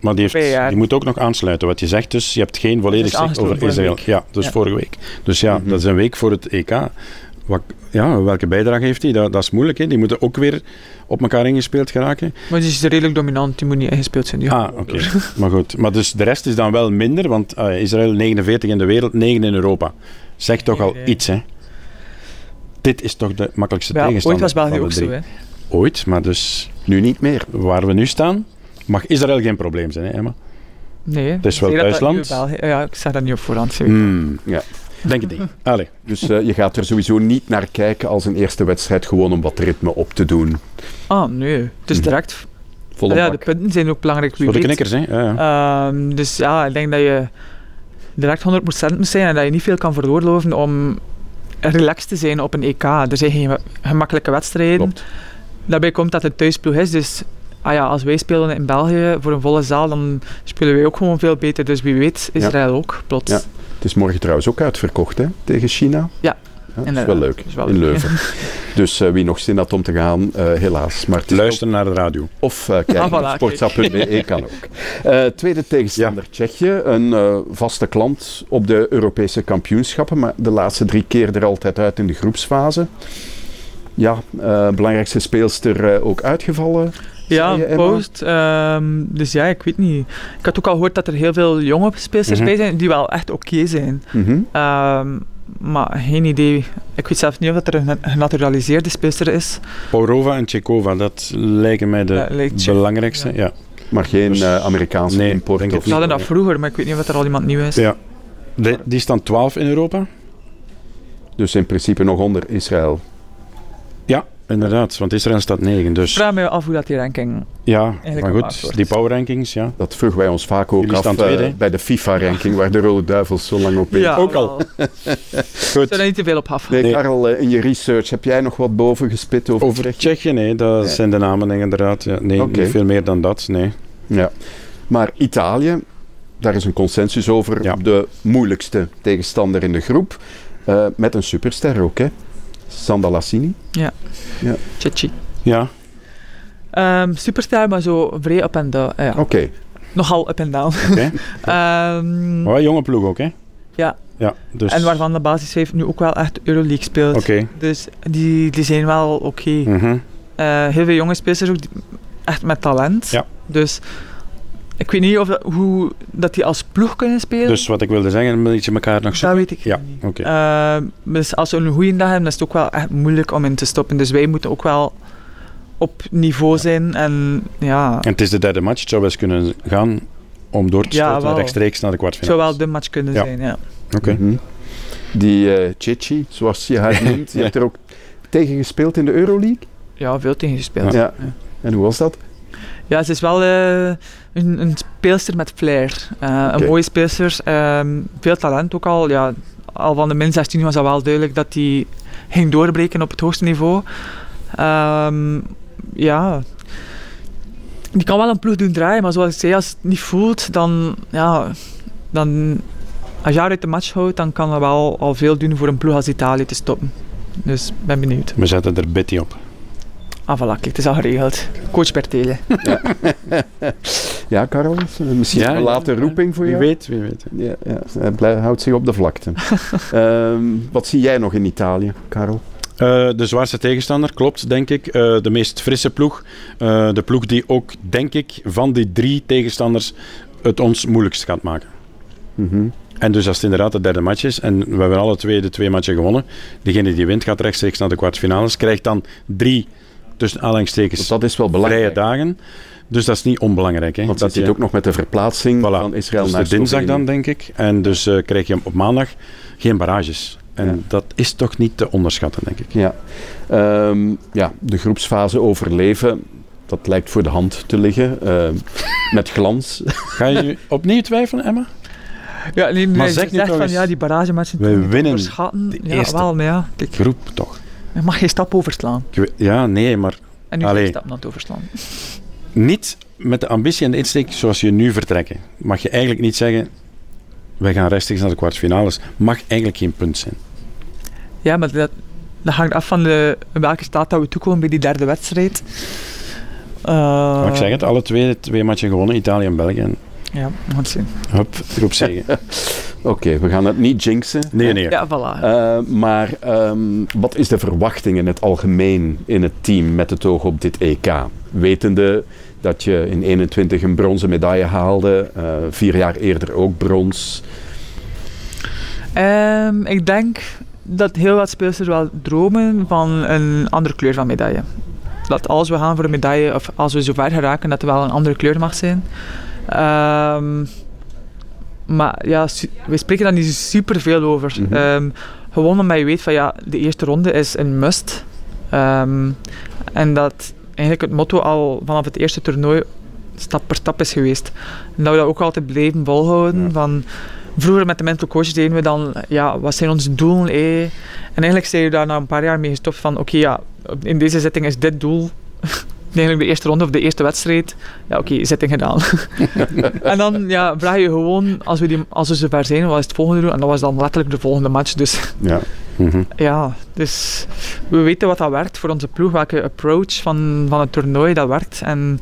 A: maar die, heeft, moet ook nog aansluiten wat je zegt. Dus je hebt geen volledig
D: is
A: zicht over Israël. Ja, dus
D: Ja.
A: vorige week. Dus ja,
C: Mhm.
A: dat is een week voor het EK. wat, ja, welke bijdrage heeft hij? Dat, dat is moeilijk. Hè? Die moeten ook weer op elkaar ingespeeld geraken.
D: Maar die is redelijk dominant, die moet niet ingespeeld zijn. Die
A: Ah, oké. maar goed. Maar dus de rest is dan wel minder, want uh, Israël 49 in de wereld, 9 in Europa. Zegt toch al iets, hè? Dit is toch de makkelijkste
D: ja,
A: tegenstander.
D: Ooit was België ook
A: de
D: zo,
A: drie.
D: hè.
A: Ooit, maar dus
C: Nu niet meer.
A: waar we nu staan, mag Israël geen probleem zijn, hè, Emma?
D: Nee.
A: Het is wel
D: België- Ja, ik zeg dat niet op voorhand.
A: Hmm,
C: Ja.
A: denk het niet. Allee.
C: Dus eh, je gaat er sowieso niet naar kijken als een eerste wedstrijd, gewoon om wat ritme op te doen.
D: Ah, nee. Het is
C: Mhm.
D: direct.
C: Volle
D: ja, de punten zijn ook belangrijk. wie
A: Voor de knikkers, hè? Ja, ja.
D: Ehm, dus ja, ik denk dat je direct 100% moet zijn en dat je niet veel kan veroorloven om relaxed te zijn op een EK. Er zijn geen gemakkelijke wedstrijden.
C: Klopt.
D: Daarbij komt dat het thuisploeg is, dus ah ja, als wij spelen in België voor een volle zaal, dan spelen wij ook gewoon veel beter. Dus wie weet, Israël ook, plots.
C: Ja. Het is morgen trouwens ook uitverkocht hè, tegen China.
D: Ja,
C: dat is wel leuk.
D: Is wel
C: in
D: leuk.
C: Leuven. dus eh, wie nog zin had om te gaan, eh, helaas. Maar
A: Luister naar de radio.
C: Of eh kijk,
D: Ah, voilà,
C: op sportsa.be kan ook. Eh, tweede tegenstander Tsjechië. Een eh, vaste klant op de Europese kampioenschappen. Maar de laatste drie keer er altijd uit in de groepsfase. Ja, eh, belangrijkste speelster eh, ook uitgevallen.
D: Ja,
C: Emma?
D: post. ehm, dus ja, ik weet niet. Ik had ook al gehoord dat er heel veel jonge speelsters
A: Mhm.
D: bij zijn die wel echt oké zijn.
C: Mhm.
D: Ehm, maar geen idee. Ik weet zelfs niet of dat er een genaturaliseerde speelster is.
A: Paurova en Tchekova, dat lijken mij de
D: Ja, lijkt Tsjech-
A: belangrijkste. Ja.
C: Maar geen eh, Amerikaanse
A: nee,
C: import.
A: denk
C: of
D: Ze hadden dat vroeger, maar ik weet niet of er al iemand nieuw is.
A: ja. De- die staan 12 in Europa.
C: Dus in principe nog onder Israël.
A: Ja, inderdaad, want Israël staat 9.
D: Ik
A: Dus
D: vraag me af hoe dat die ranking...
A: ja, maar goed,
D: wordt.
A: die power rankings, ja.
C: Dat vroegen wij ons vaak ook
A: Jullie
C: af
A: staan
C: eh, bij de FIFA-ranking, waar de Rode Duivels zo lang op in.
D: Ja,
A: ook al.
D: Ik
A: Goed.
D: zou er niet te veel op af.
C: Nee,
A: Nee.
C: Karel, eh, in je research heb jij nog wat boven gespit over,
A: Over
C: Tsjechië?
A: Tsjechië, nee, dat zijn de namen inderdaad. Ja. Nee, niet veel meer dan dat, nee.
C: Ja. Maar Italië, daar is een consensus over.
A: Ja.
C: De moeilijkste tegenstander in de groep. eh, met een superster ook, hè? Sanda Lassini.
D: Chichi.
A: Ja,
D: Ehm superster, maar zo vrij up en down. Ja,
C: Oké.
D: nogal up en down.
A: oké.
D: Ehm,
A: Maar wel jonge ploeg ook, hè?
D: Ja.
A: Ja, dus...
D: En waarvan de basis 5 nu ook wel echt Euroleague speelt.
A: Oké.
D: Dus die, die zijn wel oké.
A: Mhm.
D: Eh, heel veel jonge spelers ook, die- echt met talent.
A: Ja.
D: Dus ik weet niet of dat, hoe dat die als ploeg kunnen spelen.
A: Dus wat ik wilde zeggen, een beetje elkaar nog
D: dat
A: zoeken.
D: weet ik
A: Ja,
D: niet.
A: oké.
D: Eh, dus als we een goede dag hebben, is het ook wel echt moeilijk om in te stoppen. Dus wij moeten ook wel op niveau zijn. En ja,
A: En het is de derde match, het zou best kunnen gaan om door te
D: Ja,
A: stoten
D: wel.
A: rechtstreeks naar de
D: het zou
A: kwartfinale.
D: wel de match kunnen
A: Ja.
D: zijn. Ja.
A: Oké.
C: Mhm. Die eh Chichi, zoals je haar noemt, je hebt er ook tegen gespeeld in de Euroleague.
D: ja, veel tegen gespeeld.
C: Ja. En hoe was dat?
D: Ja, ze is wel eh, een, een speelster met flair. Eh. Een mooie speelster. ehm, veel talent ook al. Ja, al van de min 16 was dat wel duidelijk dat hij ging doorbreken op het hoogste niveau. Ehm, ja. Die kan wel een ploeg doen draaien, maar zoals ik zei, als het niet voelt, dan... Ja, dan als je haar uit de match houdt, dan kan dat wel al veel doen voor een ploeg als Italië te stoppen. Dus ik ben benieuwd.
A: We zetten er Betty op.
D: Ah, voilà, kijk, het is al geregeld. Coach Bertele.
C: Ja, Karel? Misschien
A: Ja,
C: een
A: ja,
C: late
A: ja.
C: roeping voor
A: Wie
C: jou?
A: weet, wie weet.
C: Ja, ja, hij houdt zich op de vlakte. Ehm, wat zie jij nog in Italië, Karel?
A: Eh, de zwaarste tegenstander, klopt, denk ik. Eh, de meest frisse ploeg. Eh, de ploeg die ook, denk ik, van die drie tegenstanders het ons moeilijkst gaat maken.
C: Mhm.
A: En dus als het inderdaad de derde match is, en we hebben alle twee de twee matchen gewonnen, degene die wint gaat rechtstreeks naar de kwartfinales, krijgt dan drie, tussen aanhalingstekens,
C: dat is wel
A: vrije
C: belangrijk.
A: dagen. Dus dat is niet onbelangrijk. Hè?
C: Want
A: dat
C: zit
A: je-
C: ook nog met de verplaatsing
A: Voilà.
C: van Israël
A: dus
C: naar
A: de dinsdag dan, denk ik. En dus eh, krijg je op maandag geen barrages. En
C: Ja.
A: dat is toch niet te onderschatten, denk ik.
C: Ja. Ehm, ja, de groepsfase overleven, dat lijkt voor de hand te liggen. ehm, met glans.
A: Ga je nu opnieuw twijfelen, Emma?
D: Ja, nee,
A: Maar zeg
D: ze
A: nu
D: zegt
A: toch
D: van
A: eens,
D: ja, die barragematchen niet
A: winnen de
D: Ja,
A: eerste.
D: wel, maar ja, kijk,
A: Groep toch?
D: Je mag geen stap overslaan.
A: Ja, nee, maar
D: En nu
A: Allee.
D: geen stap aan het overslaan.
A: niet met de ambitie en de insteek zoals je nu vertrekken. Mag je eigenlijk niet zeggen, wij gaan rechtstreeks naar de kwartfinales. Mag eigenlijk geen punt zijn.
D: Ja, maar dat, dat hangt af van de, in welke staat dat we toekomen bij die derde wedstrijd. Eh,
A: Maar ik zeg het, alle twee, twee matchen gewonnen, Italië en België.
D: Ja, het zien.
A: Hup, erop zeggen.
C: Oké, we gaan het niet jinxen.
A: Nee, nee.
D: Ja, voilà.
C: Eh, maar ehm, wat is de verwachting in het algemeen in het team met het oog op dit EK? Wetende dat je in 21 een bronzen medaille haalde, eh, vier jaar eerder ook brons.
D: Ehm, ik denk dat heel wat speelsters wel dromen van een andere kleur van medaille. Dat als we gaan voor een medaille, of als we zover geraken, dat er wel een andere kleur mag zijn. Ehm, maar ja, we spreken daar niet super veel over.
C: Mhm.
D: Ehm, gewoon omdat je weet van ja, de eerste ronde is een must. Ehm, en dat eigenlijk het motto al vanaf het eerste toernooi stap per stap is geweest. En dat we dat ook altijd blijven volhouden.
C: Ja.
D: Van, vroeger met de mental coach deden we dan, ja, wat zijn onze doelen? eh? En eigenlijk zijn we daar na een paar jaar mee gestopt van, oké, ja, in deze zitting is dit doel. Eigenlijk de eerste ronde of de eerste wedstrijd. Ja, oké, zitting gedaan. en dan ja, vraag je gewoon, als we, die, als we zover zijn, wat is het volgende doel? En dat was dan letterlijk de volgende match. Dus
C: Ja.
A: Mhm.
D: ja, dus we weten wat dat werkt voor onze ploeg, welke approach van, van het toernooi dat werkt. En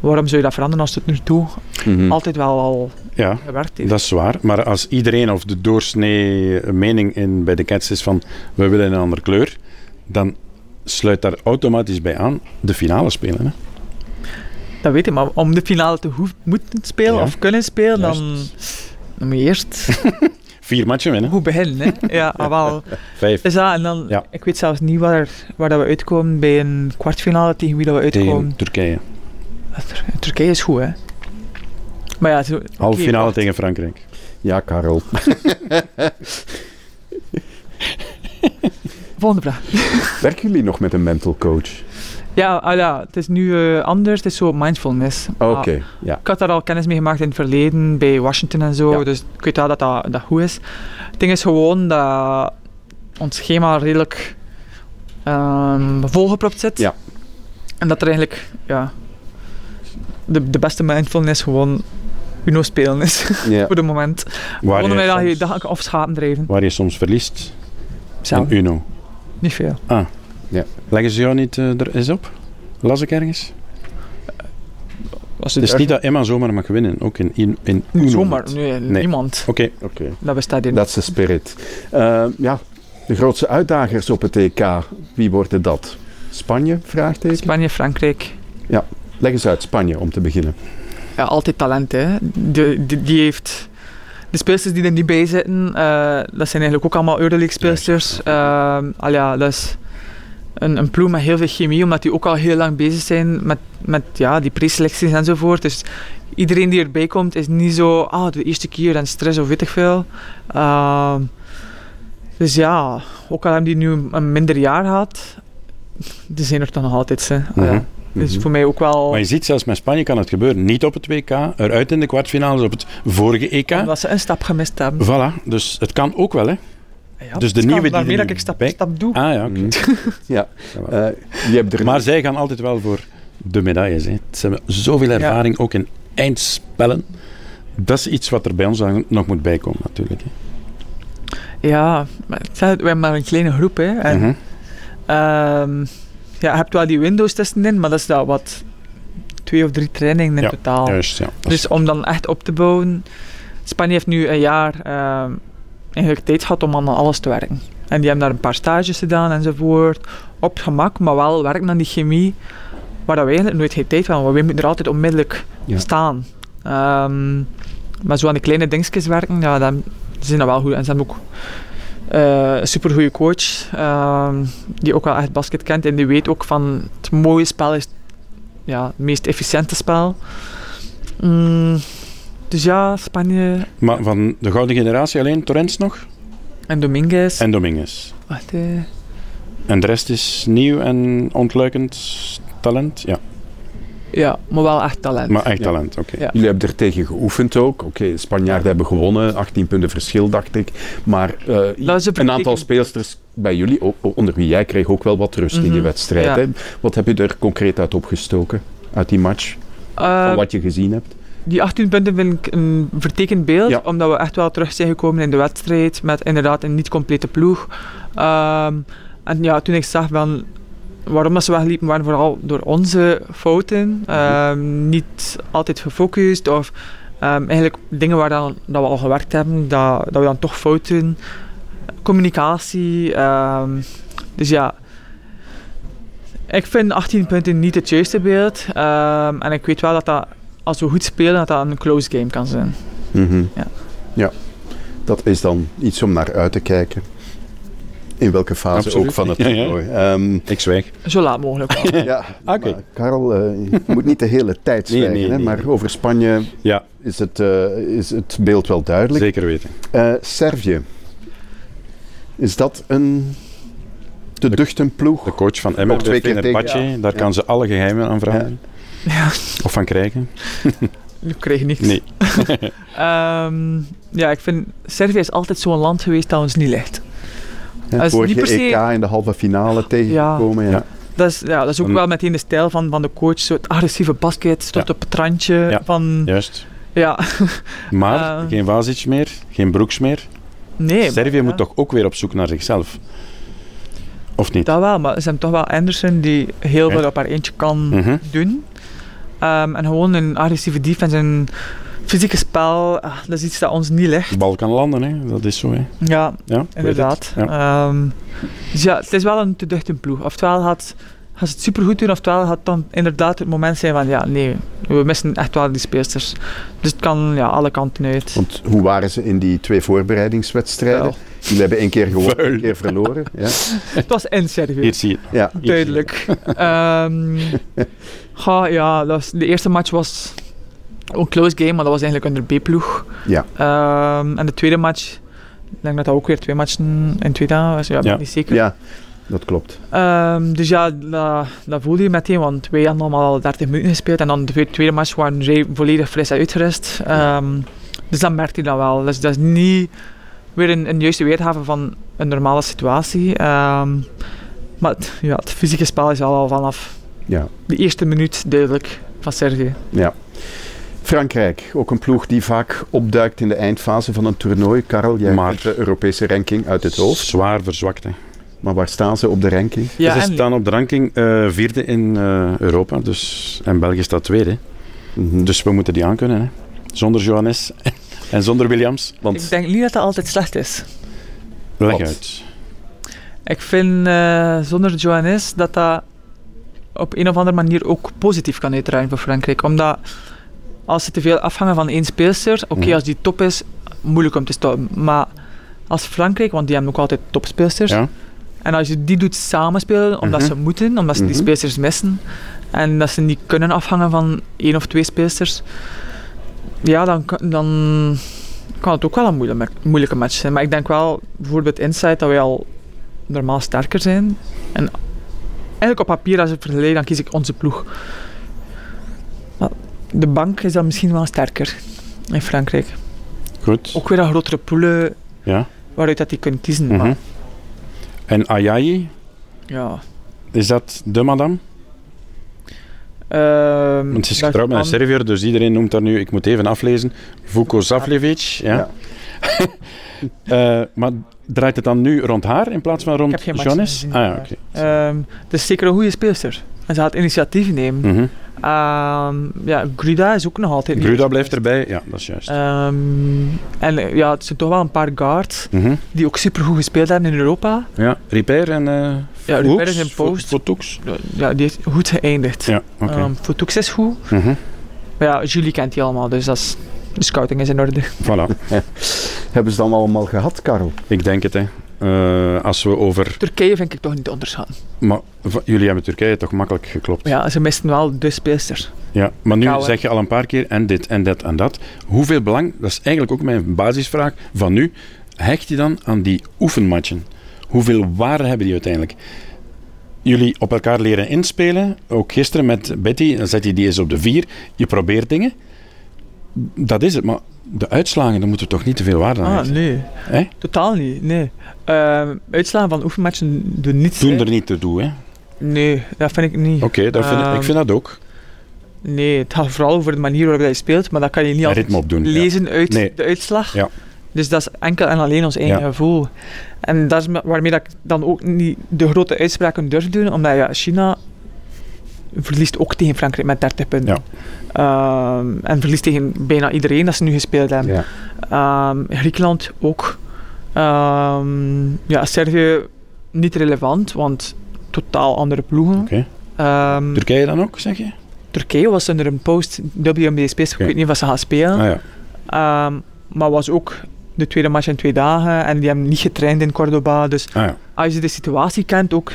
D: waarom zou je dat veranderen als het nu toe
C: Mhm.
D: altijd wel al
A: Ja,
D: gewerkt heeft?
A: dat is waar. Maar als iedereen of de doorsnee mening in, bij de Cats is van we willen een andere kleur, dan sluit daar automatisch bij aan de finale spelen. Hè?
D: Dat weet ik, maar om de finale te hoef, moeten spelen
A: Ja.
D: of kunnen spelen, dan, dan moet je eerst
A: Vier matchen winnen.
D: goed beginnen. Hè? Ja, ah, wel.
A: Vijf
D: Dus ja, en dan,
A: Ja.
D: ik weet zelfs niet waar, waar dat we uitkomen bij een kwartfinale, tegen wie dat we uitkomen.
A: tegen Turkije.
D: Tur- Turkije is goed, hè. Maar ja, zo,
A: Halve finale tegen Frankrijk.
C: Ja, Karel.
D: Volgende vraag.
C: Werken jullie nog met een mental coach?
D: Ja, ah, ja, het is nu eh, anders. Het is zo mindfulness.
C: Oké,
D: Ah,
C: ja.
D: ik had daar al kennis mee gemaakt in het verleden, bij Washington en zo.
C: Ja.
D: Dus ik weet wel dat dat, dat goed is. Het ding is gewoon dat ons schema redelijk ehm, volgepropt zit.
C: Ja.
D: En dat er eigenlijk, ja, de, de beste mindfulness gewoon Uno spelen is,
C: ja.
D: voor het moment.
A: Waar
D: je dan je
A: soms,
D: dag of schapen drijven.
A: waar je soms verliest
D: Zelf,
A: in Uno.
D: Niet veel.
A: Leggen ze jou niet eh, er eens op? Las ik ergens?
D: Als
A: Het is niet dat Emma zomaar mag winnen, ook in, in, in Uno.
D: Zomaar,
A: niet.
D: nee,
A: Nee.
D: niemand.
A: Oké,
C: Oké.
D: Dat bestaat hier
C: That's the spirit. Eh, ja, de grootste uitdagers op het EK. Wie worden dat? Spanje? Vraagteken.
D: Spanje, Frankrijk.
C: Leg eens uit, Spanje om te beginnen.
D: Ja, altijd talent, hè. Die, die heeft... De speelsters die er niet bij zitten, eh, dat zijn eigenlijk ook allemaal Euroleague speelsters. Ehm, al ja, dat is een, een ploeg met heel veel chemie, omdat die ook al heel lang bezig zijn met, met ja, die preselecties enzovoort. Dus iedereen die erbij komt is niet zo, ah, de eerste keer en stress of weet ik veel. Ehm, dus ja, ook al hebben die nu een minder jaar gehad, die zijn er toch nog altijd. Hè. Ah, ja. Dus
C: Mhm.
D: voor mij ook wel...
A: Maar je ziet, zelfs met Spanje kan het gebeuren. Niet op het WK, eruit in de kwartfinales op het vorige EK.
D: Omdat ze een stap gemist hebben.
A: Voilà, dus het kan ook wel, hè.
D: Ja,
A: Dus de nieuwe die
D: daarmee dat ik stap,
A: bij-
D: stap doe.
A: Ah ja, oké.
C: Mhm. ja. Eh, je hebt er
A: Maar zij gaan altijd wel voor de medailles. Hè. Ze hebben zoveel ervaring, ook in eindspellen. Dat is iets wat er bij ons nog moet bijkomen, natuurlijk. Hè.
D: Ja, maar we hebben maar een kleine groep. Hè. En,
A: Mhm.
D: ehm, ja, je hebt wel die windows tussenin, maar dat is dat wat twee of drie trainingen in
A: Ja,
D: totaal.
A: Juist, ja.
D: Dus om dan echt op te bouwen. Spanje heeft nu een jaar ehm, eigenlijk tijd gehad om aan alles te werken. En die hebben daar een paar stages gedaan enzovoort. Op gemak, maar wel werken aan die chemie. Waar dat wij eigenlijk nooit geen tijd van hebben. Want wij moeten er altijd onmiddellijk
C: Ja.
D: staan. Ehm, maar zo aan die kleine dingetjes werken, ja, dan zijn dat wel goed. En ze hebben ook eh, een supergoeie coach. ehm, die ook wel echt basket kent. En die weet ook van het mooie spel is ja, het meest efficiënte spel. Mm, dus ja, Spanje
A: Maar van de gouden generatie alleen Torrens nog
D: en Dominguez.
A: en Dominguez.
D: Wacht, eh,
A: En de rest is nieuw en ontluikend talent. Ja,
D: ja, maar wel echt talent.
A: maar echt
C: Ja.
A: talent, oké.
D: Ja.
C: Jullie hebben er tegen geoefend ook. Oké, de Spanjaarden hebben gewonnen, 18 punten verschil, dacht ik. Maar eh,
D: een
C: een aantal speelsters bij jullie, onder wie jij, kreeg ook wel wat rust in die
D: Mhm,
C: wedstrijd.
D: ja.
C: Hè? Wat heb je er concreet uit opgestoken, uit die match,
D: Eh,
C: van wat je gezien hebt?
D: Die 18 punten vind ik een vertekend beeld,
C: Ja.
D: omdat we echt wel terug zijn gekomen in de wedstrijd met inderdaad een niet-complete ploeg. Ehm, en ja, toen ik zag van waarom dat ze wegliepen, waren vooral door onze fouten. Ehm, niet altijd gefocust of Ehm, eigenlijk dingen waar dan, dat we al gewerkt hebben, dat, dat we dan toch fouten. Communicatie. ehm, dus ja, ik vind 18 punten niet het juiste beeld. En ik weet wel dat, dat als we goed spelen, dat dat een close game kan zijn.
C: Mhm.
D: Ja.
C: ja, dat is dan iets om naar uit te kijken. In welke fase
A: Absoluut.
C: ook van het
A: Ja, ja.
C: toernooi. Ehm,
A: Ik zwijg.
D: Zo laat mogelijk
C: ja,
A: Oké.
C: maar Karel, eh, je moet niet de hele tijd
A: Nee,
C: zwijgen.
A: nee,
C: hè,
A: nee.
C: Maar over Spanje
A: Ja,
C: is het, eh, is het beeld wel duidelijk.
A: zeker weten.
C: Eh, Servië. Is dat een te duchten ploeg?
A: De coach van Emmer,
C: twee keer
A: Fenerbahce, daar
C: ja.
A: kan ze alle geheimen aan vragen.
D: Ja,
A: Of van krijgen.
D: ik kreeg niks.
A: Nee.
D: Ehm, ja, ik vind Servië is altijd zo'n land geweest dat ons niet ligt.
C: Hè,
D: dat is
C: vorige
D: niet per se-
C: EK in de halve finale tegengekomen. Ja.
A: Ja.
D: Dat is, ja, dat is ook
A: Een-
D: wel meteen de stijl van, van de coach. Zo het agressieve basket tot
A: Ja.
D: op het randje
A: Ja.
D: van...
A: Juist.
D: Ja,
A: Maar
D: Eh.
A: geen Vazic meer, geen Broeks meer.
D: nee.
A: Servië
D: maar-
A: moet toch ook weer op zoek naar zichzelf. Of niet?
D: Dat wel, maar ze hebben toch wel Anderson die heel
A: Ja.
D: veel op haar eentje kan
A: Mhm.
D: doen. Ehm, en gewoon een agressieve defense en fysieke spel, ah, dat is iets dat ons niet ligt.
A: De bal kan landen, hè. dat is zo. Hè.
D: Ja,
A: Ja,
D: inderdaad.
A: het. Ja.
D: Ehm, dus ja, het is wel een te duchte ploeg. Oftewel gaat, gaat ze het supergoed doen, oftewel gaat dan inderdaad het moment zijn van ja, nee, we missen echt wel die speelsters. Dus het kan ja, alle kanten uit.
C: Want hoe waren ze in die twee voorbereidingswedstrijden?
D: Wel.
C: Jullie hebben één keer gewonnen, één keer verloren. Ja.
D: Het was in Servië.
A: Hier zie je.
C: Ja.
D: Duidelijk. Ehm, ga, ja, dat was, de eerste match was een close game, maar dat was eigenlijk onder B-ploeg.
C: Ja.
D: Ehm, en de tweede match, ik denk dat dat ook weer twee matchen in twee dagen was. Ja, niet zeker.
C: ja, dat klopt.
D: Ehm, dus ja, dat, dat voelde je meteen, want wij hadden allemaal al 30 minuten gespeeld en dan de tweede- match waren zij volledig fris en uitgerust. Ehm, dus dat merkte je dan wel. Dus dat is niet weer een, een juiste weergave van een normale situatie. Ehm, maar het, ja, het fysieke spel is al, al vanaf
C: Ja.
D: de eerste minuut duidelijk van Servië.
C: ja. Frankrijk, ook een ploeg die vaak opduikt in de eindfase van een toernooi. Karel, jij
A: Maar-
C: de Europese ranking uit het hoofd.
A: Zwaar verzwakt. Hè.
C: Maar waar staan ze op de ranking?
D: Ja,
A: ze
D: en-
A: staan op de ranking eh, vierde in eh, Europa. Dus, en België staat tweede.
C: Mhm.
A: Dus we moeten die aankunnen. Hè. Zonder Johannes en zonder Williams.
C: Want
D: ik denk niet dat dat altijd slecht is.
A: Leg
C: Wat?
A: uit.
D: Ik vind eh, zonder Johannes dat dat op een of andere manier ook positief kan uitdraaien voor Frankrijk. Omdat als ze te veel afhangen van één speelster, oké,
A: Mhm.
D: als die top is, moeilijk om te stoppen. Maar als Frankrijk, want die hebben ook altijd topspeelsters,
A: Ja?
D: en als je die doet samenspelen, omdat
A: Mhm.
D: ze moeten, omdat ze die
C: Mhm.
D: speelsters missen, en dat ze niet kunnen afhangen van één of twee speelsters, ja, dan, kan- dan kan het ook wel een moeilijke, match zijn. Maar ik denk wel, bijvoorbeeld Inside, dat wij al normaal sterker zijn. En eigenlijk op papier, als ik vergelijk, dan kies ik onze ploeg. Maar de bank is dan misschien wel sterker in Frankrijk.
A: Goed.
D: Ook weer een grotere poelen
A: Ja.
D: waaruit dat die kunnen kiezen.
A: Mhm.
D: Maar
A: En Ayayi,
D: ja...
A: is dat de madame?
D: ehm,
A: Want ze is getrouwd met een Serviër, dus iedereen noemt haar nu, ik moet even aflezen, Vuko Zavljevic. Ja. Eh, maar draait het dan nu rond haar in plaats van rond Johannes? Ah ja, oké.
D: Ehm, het is zeker een goede speelster. En ze gaat initiatief nemen.
A: Mhm.
D: Ehm, ja, Gruda is ook nog altijd
A: Gruda blijft erbij, ja, dat is juist.
D: Ehm, en ja, het zijn toch wel een paar guards
A: Mhm.
D: die ook supergoed gespeeld hebben in Europa.
A: Ja, Ripper en eh
D: Ja, Rupert is in post.
A: Fotoux.
D: Ja, die heeft goed geëindigd.
A: Ja, oké.
D: Ehm, Fotoux is goed.
A: Mhm.
D: Maar ja, Julie kent die allemaal, dus dat is, de scouting is in orde.
A: Voilà,
C: hebben ze dan allemaal gehad, Karel?
A: ik denk het. Hè. Eh, als we over...
D: Turkije vind ik toch niet te onderschatten.
A: Maar jullie hebben Turkije toch makkelijk geklopt?
D: Ja, ze misten wel de speelster.
A: Ja, maar nu zeg je al een paar keer en dit en dat en dat. Hoeveel belang, dat is eigenlijk ook mijn basisvraag van nu, hecht je dan aan die oefenmatchen? Hoeveel waarde hebben die uiteindelijk? Jullie op elkaar leren inspelen, ook gisteren met Betty, dan zet je die eens op de vier, je probeert dingen. Dat is het, maar de uitslagen, daar moeten we toch niet te veel waarde aan
D: Ah, nee.
A: Hè?
D: Totaal niet, nee. Ehm, uitslagen van oefenmatchen doen niets.
A: Doen
D: hè.
A: er niet te doen, hè?
D: Nee, dat vind ik niet.
A: Oké, dat vind ik- ik
D: Ehm,
A: vind dat ook.
D: Nee, het gaat vooral over de manier waarop je speelt, maar dat kan je niet altijd
A: ja.
D: lezen uit
A: Nee.
D: de uitslag.
A: Ja.
D: Dus dat is enkel en alleen ons eigen
A: Ja.
D: gevoel. En dat is waarmee dat ik dan ook niet de grote uitspraken durf doen, omdat ja, China verliest ook tegen Frankrijk met 30 punten. Ehm, en verliest tegen bijna iedereen dat ze nu gespeeld hebben.
C: Ja.
D: Ehm, Griekenland ook. Ehm, ja, Servië niet relevant, want totaal andere ploegen.
A: Turkije dan ook, zeg je?
D: Turkije was onder een post-WMD Space. Ik weet niet wat ze gaan spelen.
A: Ah ja.
D: Maar was ook de tweede match in twee dagen. En die hebben niet getraind in Cordoba. Dus
A: Ah ja.
D: als je de situatie kent, ook,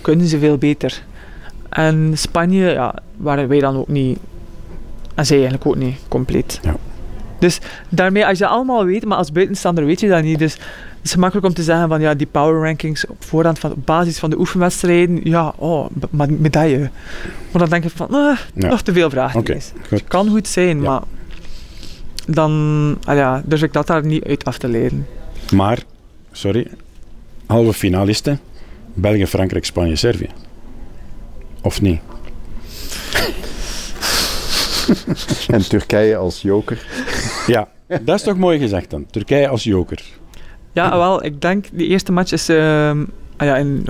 D: kunnen ze veel beter. En Spanje, ja, waren wij dan ook niet. En zij eigenlijk ook niet compleet.
A: Ja.
D: Dus daarmee, als je dat allemaal weet, maar als buitenstaander weet je dat niet. Dus het is gemakkelijk om te zeggen van ja, die power rankings op voorhand van op basis van de oefenwedstrijden, ja, oh, be- ma- medaille. Maar dan denk ik van, eh,
A: Ja.
D: nog te veel vragen. Het kan goed zijn,
A: Ja.
D: maar dan ah ja, durf ik dat daar niet uit af te leiden.
A: Maar, sorry, halve finalisten. België, Frankrijk, Spanje, Servië. Of niet?
C: En Turkije als joker.
A: Ja, dat is toch mooi gezegd dan. Turkije als joker.
D: Ja, wel, ik denk die eerste match is ehm, ah ja, in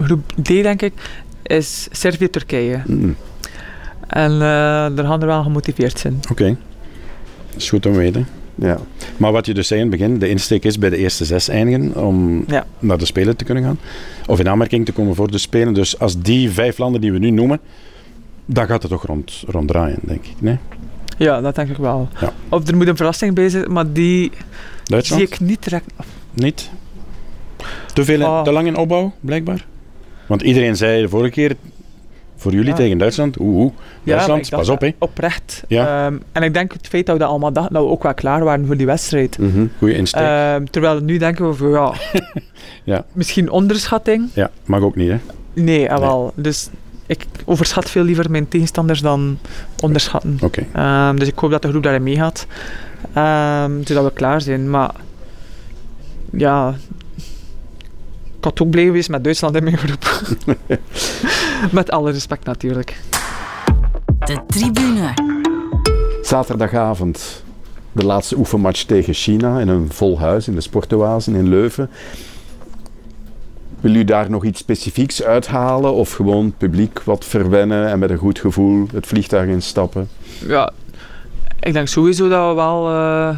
D: groep D, denk ik, is Servië-Turkije.
C: Mm.
D: En eh daar gaan er wel gemotiveerd zijn.
A: Oké. Dat is goed om te weten.
C: Ja.
A: Maar wat je dus zei in het begin, de insteek is bij de eerste zes eindigen om
D: Ja.
A: naar de Spelen te kunnen gaan. Of in aanmerking te komen voor de Spelen. Dus als die vijf landen die we nu noemen, dan gaat het toch rond, ronddraaien, denk ik. Nee?
D: Ja, dat denk ik wel.
A: Ja.
D: Of er moet een verrassing bij zitten, maar die zie ik niet direct.
A: Niet? Te, veel in-
D: Ah.
A: te lang in opbouw, blijkbaar? Want iedereen zei de vorige keer, voor jullie
D: Ja.
A: tegen Duitsland, oeh, Duitsland, pas op hè.
D: Oprecht.
A: Ja.
D: Ehm, en ik denk het feit dat we dat allemaal dachten, dat we ook wel klaar waren voor die wedstrijd.
C: Mhm.
A: Goeie insteek.
D: Ehm, terwijl nu denken we van ja,
A: Ja.
D: misschien onderschatting.
A: ja, mag ook niet hè.
D: Nee, ah, wel. Dus ik overschat veel liever mijn tegenstanders dan onderschatten.
A: Oké.
D: Ehm, dus ik hoop dat de groep daarin meegaat. Zodat we klaar zijn. Maar ja, had ook blij geweest met Duitsland in mijn groep. met alle respect natuurlijk.
E: De tribune.
C: Zaterdagavond de laatste oefenmatch tegen China in een vol huis in de Sportoasen in Leuven. Wil u daar nog iets specifieks uithalen of gewoon het publiek wat verwennen en met een goed gevoel het vliegtuig instappen?
D: Ja, ik denk sowieso dat we wel eh,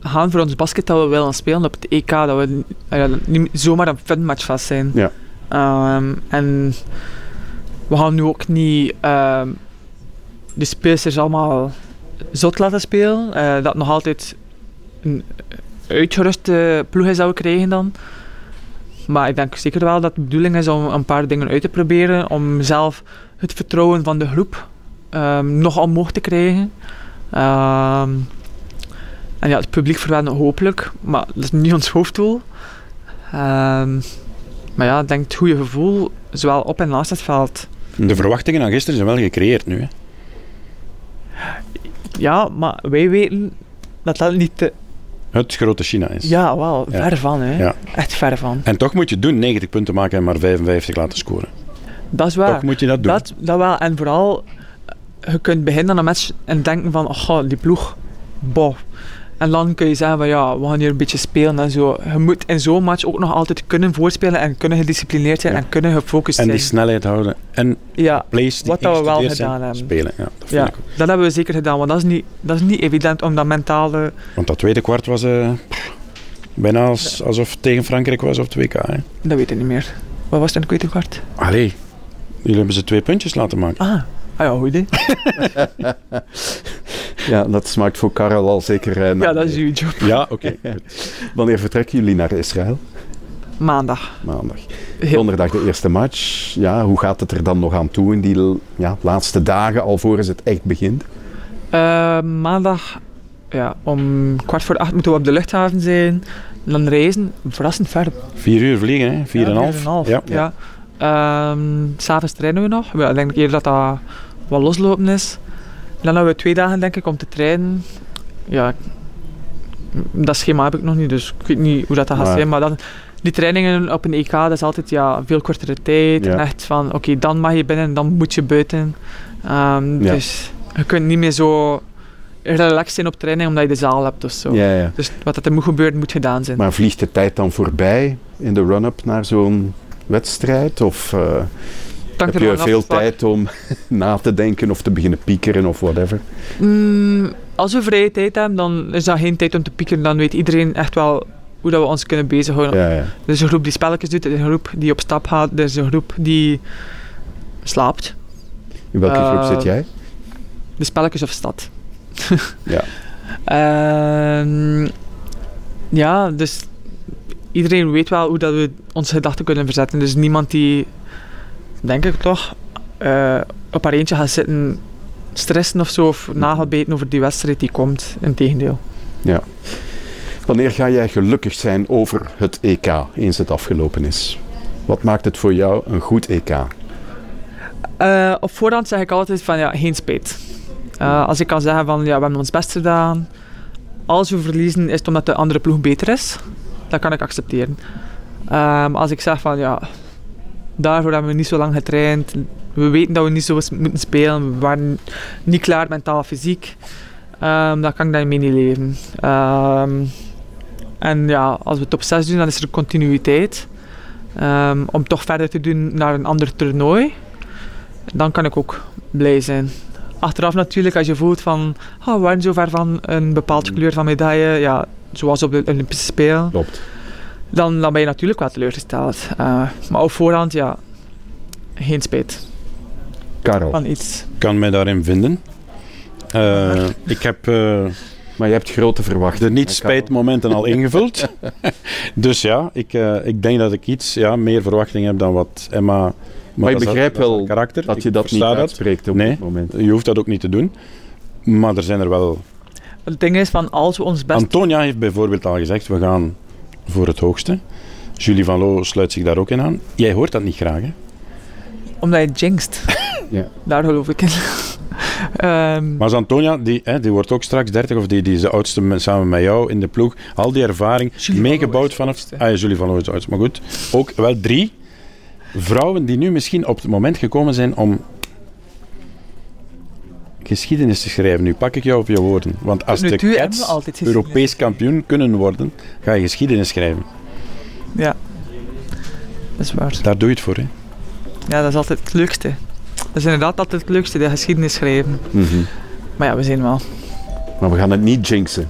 D: gaan voor ons basket dat we willen spelen op het EK. Dat we ja, niet zomaar een funmatch vast zijn.
C: Ja.
D: Ehm, en we gaan nu ook niet ehm, de speelsters allemaal zot laten spelen. Eh, dat nog altijd een uitgeruste ploeg is dat we krijgen dan. Maar ik denk zeker wel dat de bedoeling is om een paar dingen uit te proberen. Om zelf het vertrouwen van de groep ehm, nog omhoog te krijgen. En ja, het publiek verwennen hopelijk, maar dat is niet ons hoofddoel. Ehm, maar ja, ik denk het goede gevoel, zowel op en naast het veld.
A: De verwachtingen aan gisteren zijn wel gecreëerd nu hè.
D: Ja, maar wij weten dat dat niet.
A: Het grote China is.
D: Ja, wel,
A: Ja.
D: ver van, hè.
A: Ja.
D: Echt ver van.
A: En toch moet je doen 90 punten maken en maar 55 laten scoren.
D: Dat is waar.
A: Toch moet je dat doen.
D: Dat, dat wel. En vooral, je kunt beginnen aan een match en denken van, oh, die ploeg, boh. En dan kun je zeggen van, ja, we gaan hier een beetje spelen en zo. Je moet in zo'n match ook nog altijd kunnen voorspelen en kunnen gedisciplineerd zijn
A: Ja.
D: en kunnen gefocust
A: en die
D: zijn.
A: snelheid houden. En
D: Ja,
A: plays die
D: Wat dat we wel
A: zijn,
D: gedaan hebben.
A: spelen. Ja, dat
D: ja, hebben we zeker gedaan, want dat is niet, dat is niet evident om dat mentale...
A: Want dat tweede kwart was eh, bijna als, alsof het tegen Frankrijk was op het WK. Hè.
D: Dat weet ik niet meer. Wat was het in het tweede kwart?
A: Allee, jullie hebben ze twee puntjes laten maken.
D: Ah, ah ja, goed hè.
C: Ja, dat smaakt voor Karel al zeker. eh,
D: Ja, dat is uw job.
A: Ja, oké.
C: Wanneer vertrekken jullie naar Israël?
D: Maandag.
C: Maandag. Donderdag de eerste match. Ja, hoe gaat het er dan nog aan toe in die ja, laatste dagen alvorens het echt begint?
D: Eh, maandag, ja, om kwart voor acht moeten we op de luchthaven zijn. En dan reizen, verrassend ver.
A: Vier uur vliegen, hè? Vier en een half.
D: Ja,
A: Ja.
D: ja. Ehm, S'avonds trainen we nog. Ja, ik denk eerder dat dat wat loslopen is. Dan hebben we twee dagen denk ik om te trainen. Ja, dat schema heb ik nog niet, dus ik weet niet hoe dat, dat gaat
C: Maar-
D: zijn. Maar dan, die trainingen op een EK, dat is altijd ja, veel kortere tijd.
C: Ja.
D: En echt van, oké, dan mag je binnen, dan moet je buiten. Ehm,
C: Ja.
D: Dus je kunt niet meer zo relaxed zijn op training omdat je de zaal hebt of zo.
C: Ja, ja.
D: Dus wat er moet gebeuren, moet gedaan zijn.
C: Maar vliegt de tijd dan voorbij in de run-up naar zo'n wedstrijd? Of, eh, Heb je veel tijd om na te denken of te beginnen piekeren of whatever?
D: Mm, als we vrije tijd hebben, dan is dat geen tijd om te piekeren. Dan weet iedereen echt wel hoe dat we ons kunnen bezighouden.
C: Ja, ja.
D: Er is een groep die spelletjes doet, er is een groep die op stap gaat, er is een groep die slaapt.
C: In welke groep
D: Eh,
C: zit jij?
D: De spelletjes of stad.
C: Ja.
D: Ehm, ja, dus iedereen weet wel hoe dat we onze gedachten kunnen verzetten. Dus niemand die, denk ik toch, eh, op haar eentje gaat zitten stressen of zo, of nagelbeten over die wedstrijd die komt. Integendeel.
C: Wanneer ga jij gelukkig zijn over het EK, eens het afgelopen is? Wat maakt het voor jou een goed EK?
D: Eh, op voorhand zeg ik altijd van ja, geen spijt. Eh, als ik kan zeggen van ja, we hebben ons best gedaan. Als we verliezen is het omdat de andere ploeg beter is. Dat kan ik accepteren. Ehm, als ik zeg van ja, daarvoor hebben we niet zo lang getraind. We weten dat we niet zo moeten spelen. We waren niet klaar mentaal, fysiek. Ehm dan kan ik daarmee niet leven. Ehm, en ja, als we top 6 doen, dan is er continuïteit. Ehm, om toch verder te doen naar een ander toernooi dan kan ik ook blij zijn. Achteraf natuurlijk, als je voelt van, oh, we waren zo ver van een bepaald kleur van medaille, ja, zoals op de Olympische Spelen,
C: Klopt.
D: Dan, dan ben je natuurlijk wel teleurgesteld. Eh, maar op voorhand, ja, geen spijt
C: Karel,
D: van iets.
A: kan mij daarin vinden. Eh, ik heb eh,
C: maar je hebt grote
A: de
C: verwachtingen. Karel?
A: niet-spijtmomenten al ingevuld. dus ja, ik, eh, ik denk dat ik iets ja, meer verwachting heb dan wat Emma...
C: Maar
A: dat
C: begrijpt
A: dat is
C: wel
A: haar karakter.
C: Dat
A: Ik
C: je dat niet
A: dat.
C: uitspreekt op
A: Nee.
C: dit moment.
A: Je hoeft dat ook niet te doen. Maar er zijn er wel...
D: Het ding is van, als we ons best...
A: Antonia heeft bijvoorbeeld al gezegd, we gaan voor het hoogste. Julie Van Loo sluit zich daar ook in aan. Jij hoort dat niet graag, hè?
D: Omdat je jinxt.
C: Ja.
D: Daar geloof ik in. Ehm,
A: Maar Antonia, die, hè, die wordt ook straks 30, of die, die is de oudste samen met jou in de ploeg. Al die ervaring,
D: Julie
A: meegebouwd vanaf...
D: oudste.
A: Ah ja, Julie Van Loo is de oudste, maar goed. Ook wel drie vrouwen die nu misschien op het moment gekomen zijn om geschiedenis te schrijven. Nu pak ik jou op je woorden. Want als
D: Nu
A: de Cats. Europees kampioen kunnen worden, ga je geschiedenis schrijven.
D: ja, dat is waar.
A: Daar doe je het voor, hè?
D: Ja, dat is altijd het leukste. Dat is inderdaad altijd het leukste, de geschiedenis schrijven.
C: Mhm.
D: Maar ja, we zijn wel.
C: Maar we gaan het niet jinxen.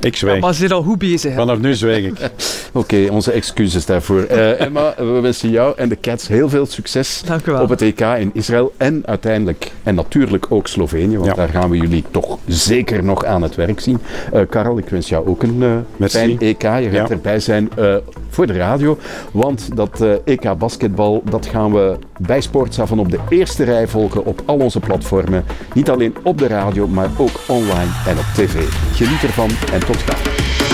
A: Ik zwijg.
D: Maar ze zijn al goed bezig. hè.
A: Vanaf nu zwijg ik.
C: Oké, onze excuses daarvoor. Eh, Emma, we wensen jou en de Cats heel veel succes
D: Dank u wel.
C: op het EK in Israël en uiteindelijk, en natuurlijk ook Slovenië, want
A: Ja.
C: daar gaan we jullie toch zeker nog aan het werk zien. Eh Karel, ik wens jou ook een eh,
A: Merci.
C: fijn EK. Je gaat
A: Ja.
C: erbij zijn eh, voor de radio, want dat eh, EK basketbal, dat gaan we bij Sportsavan op de eerste rij volgen op al onze platformen. Niet alleen op de radio, maar ook online en op tv. Geniet ervan en tot gauw.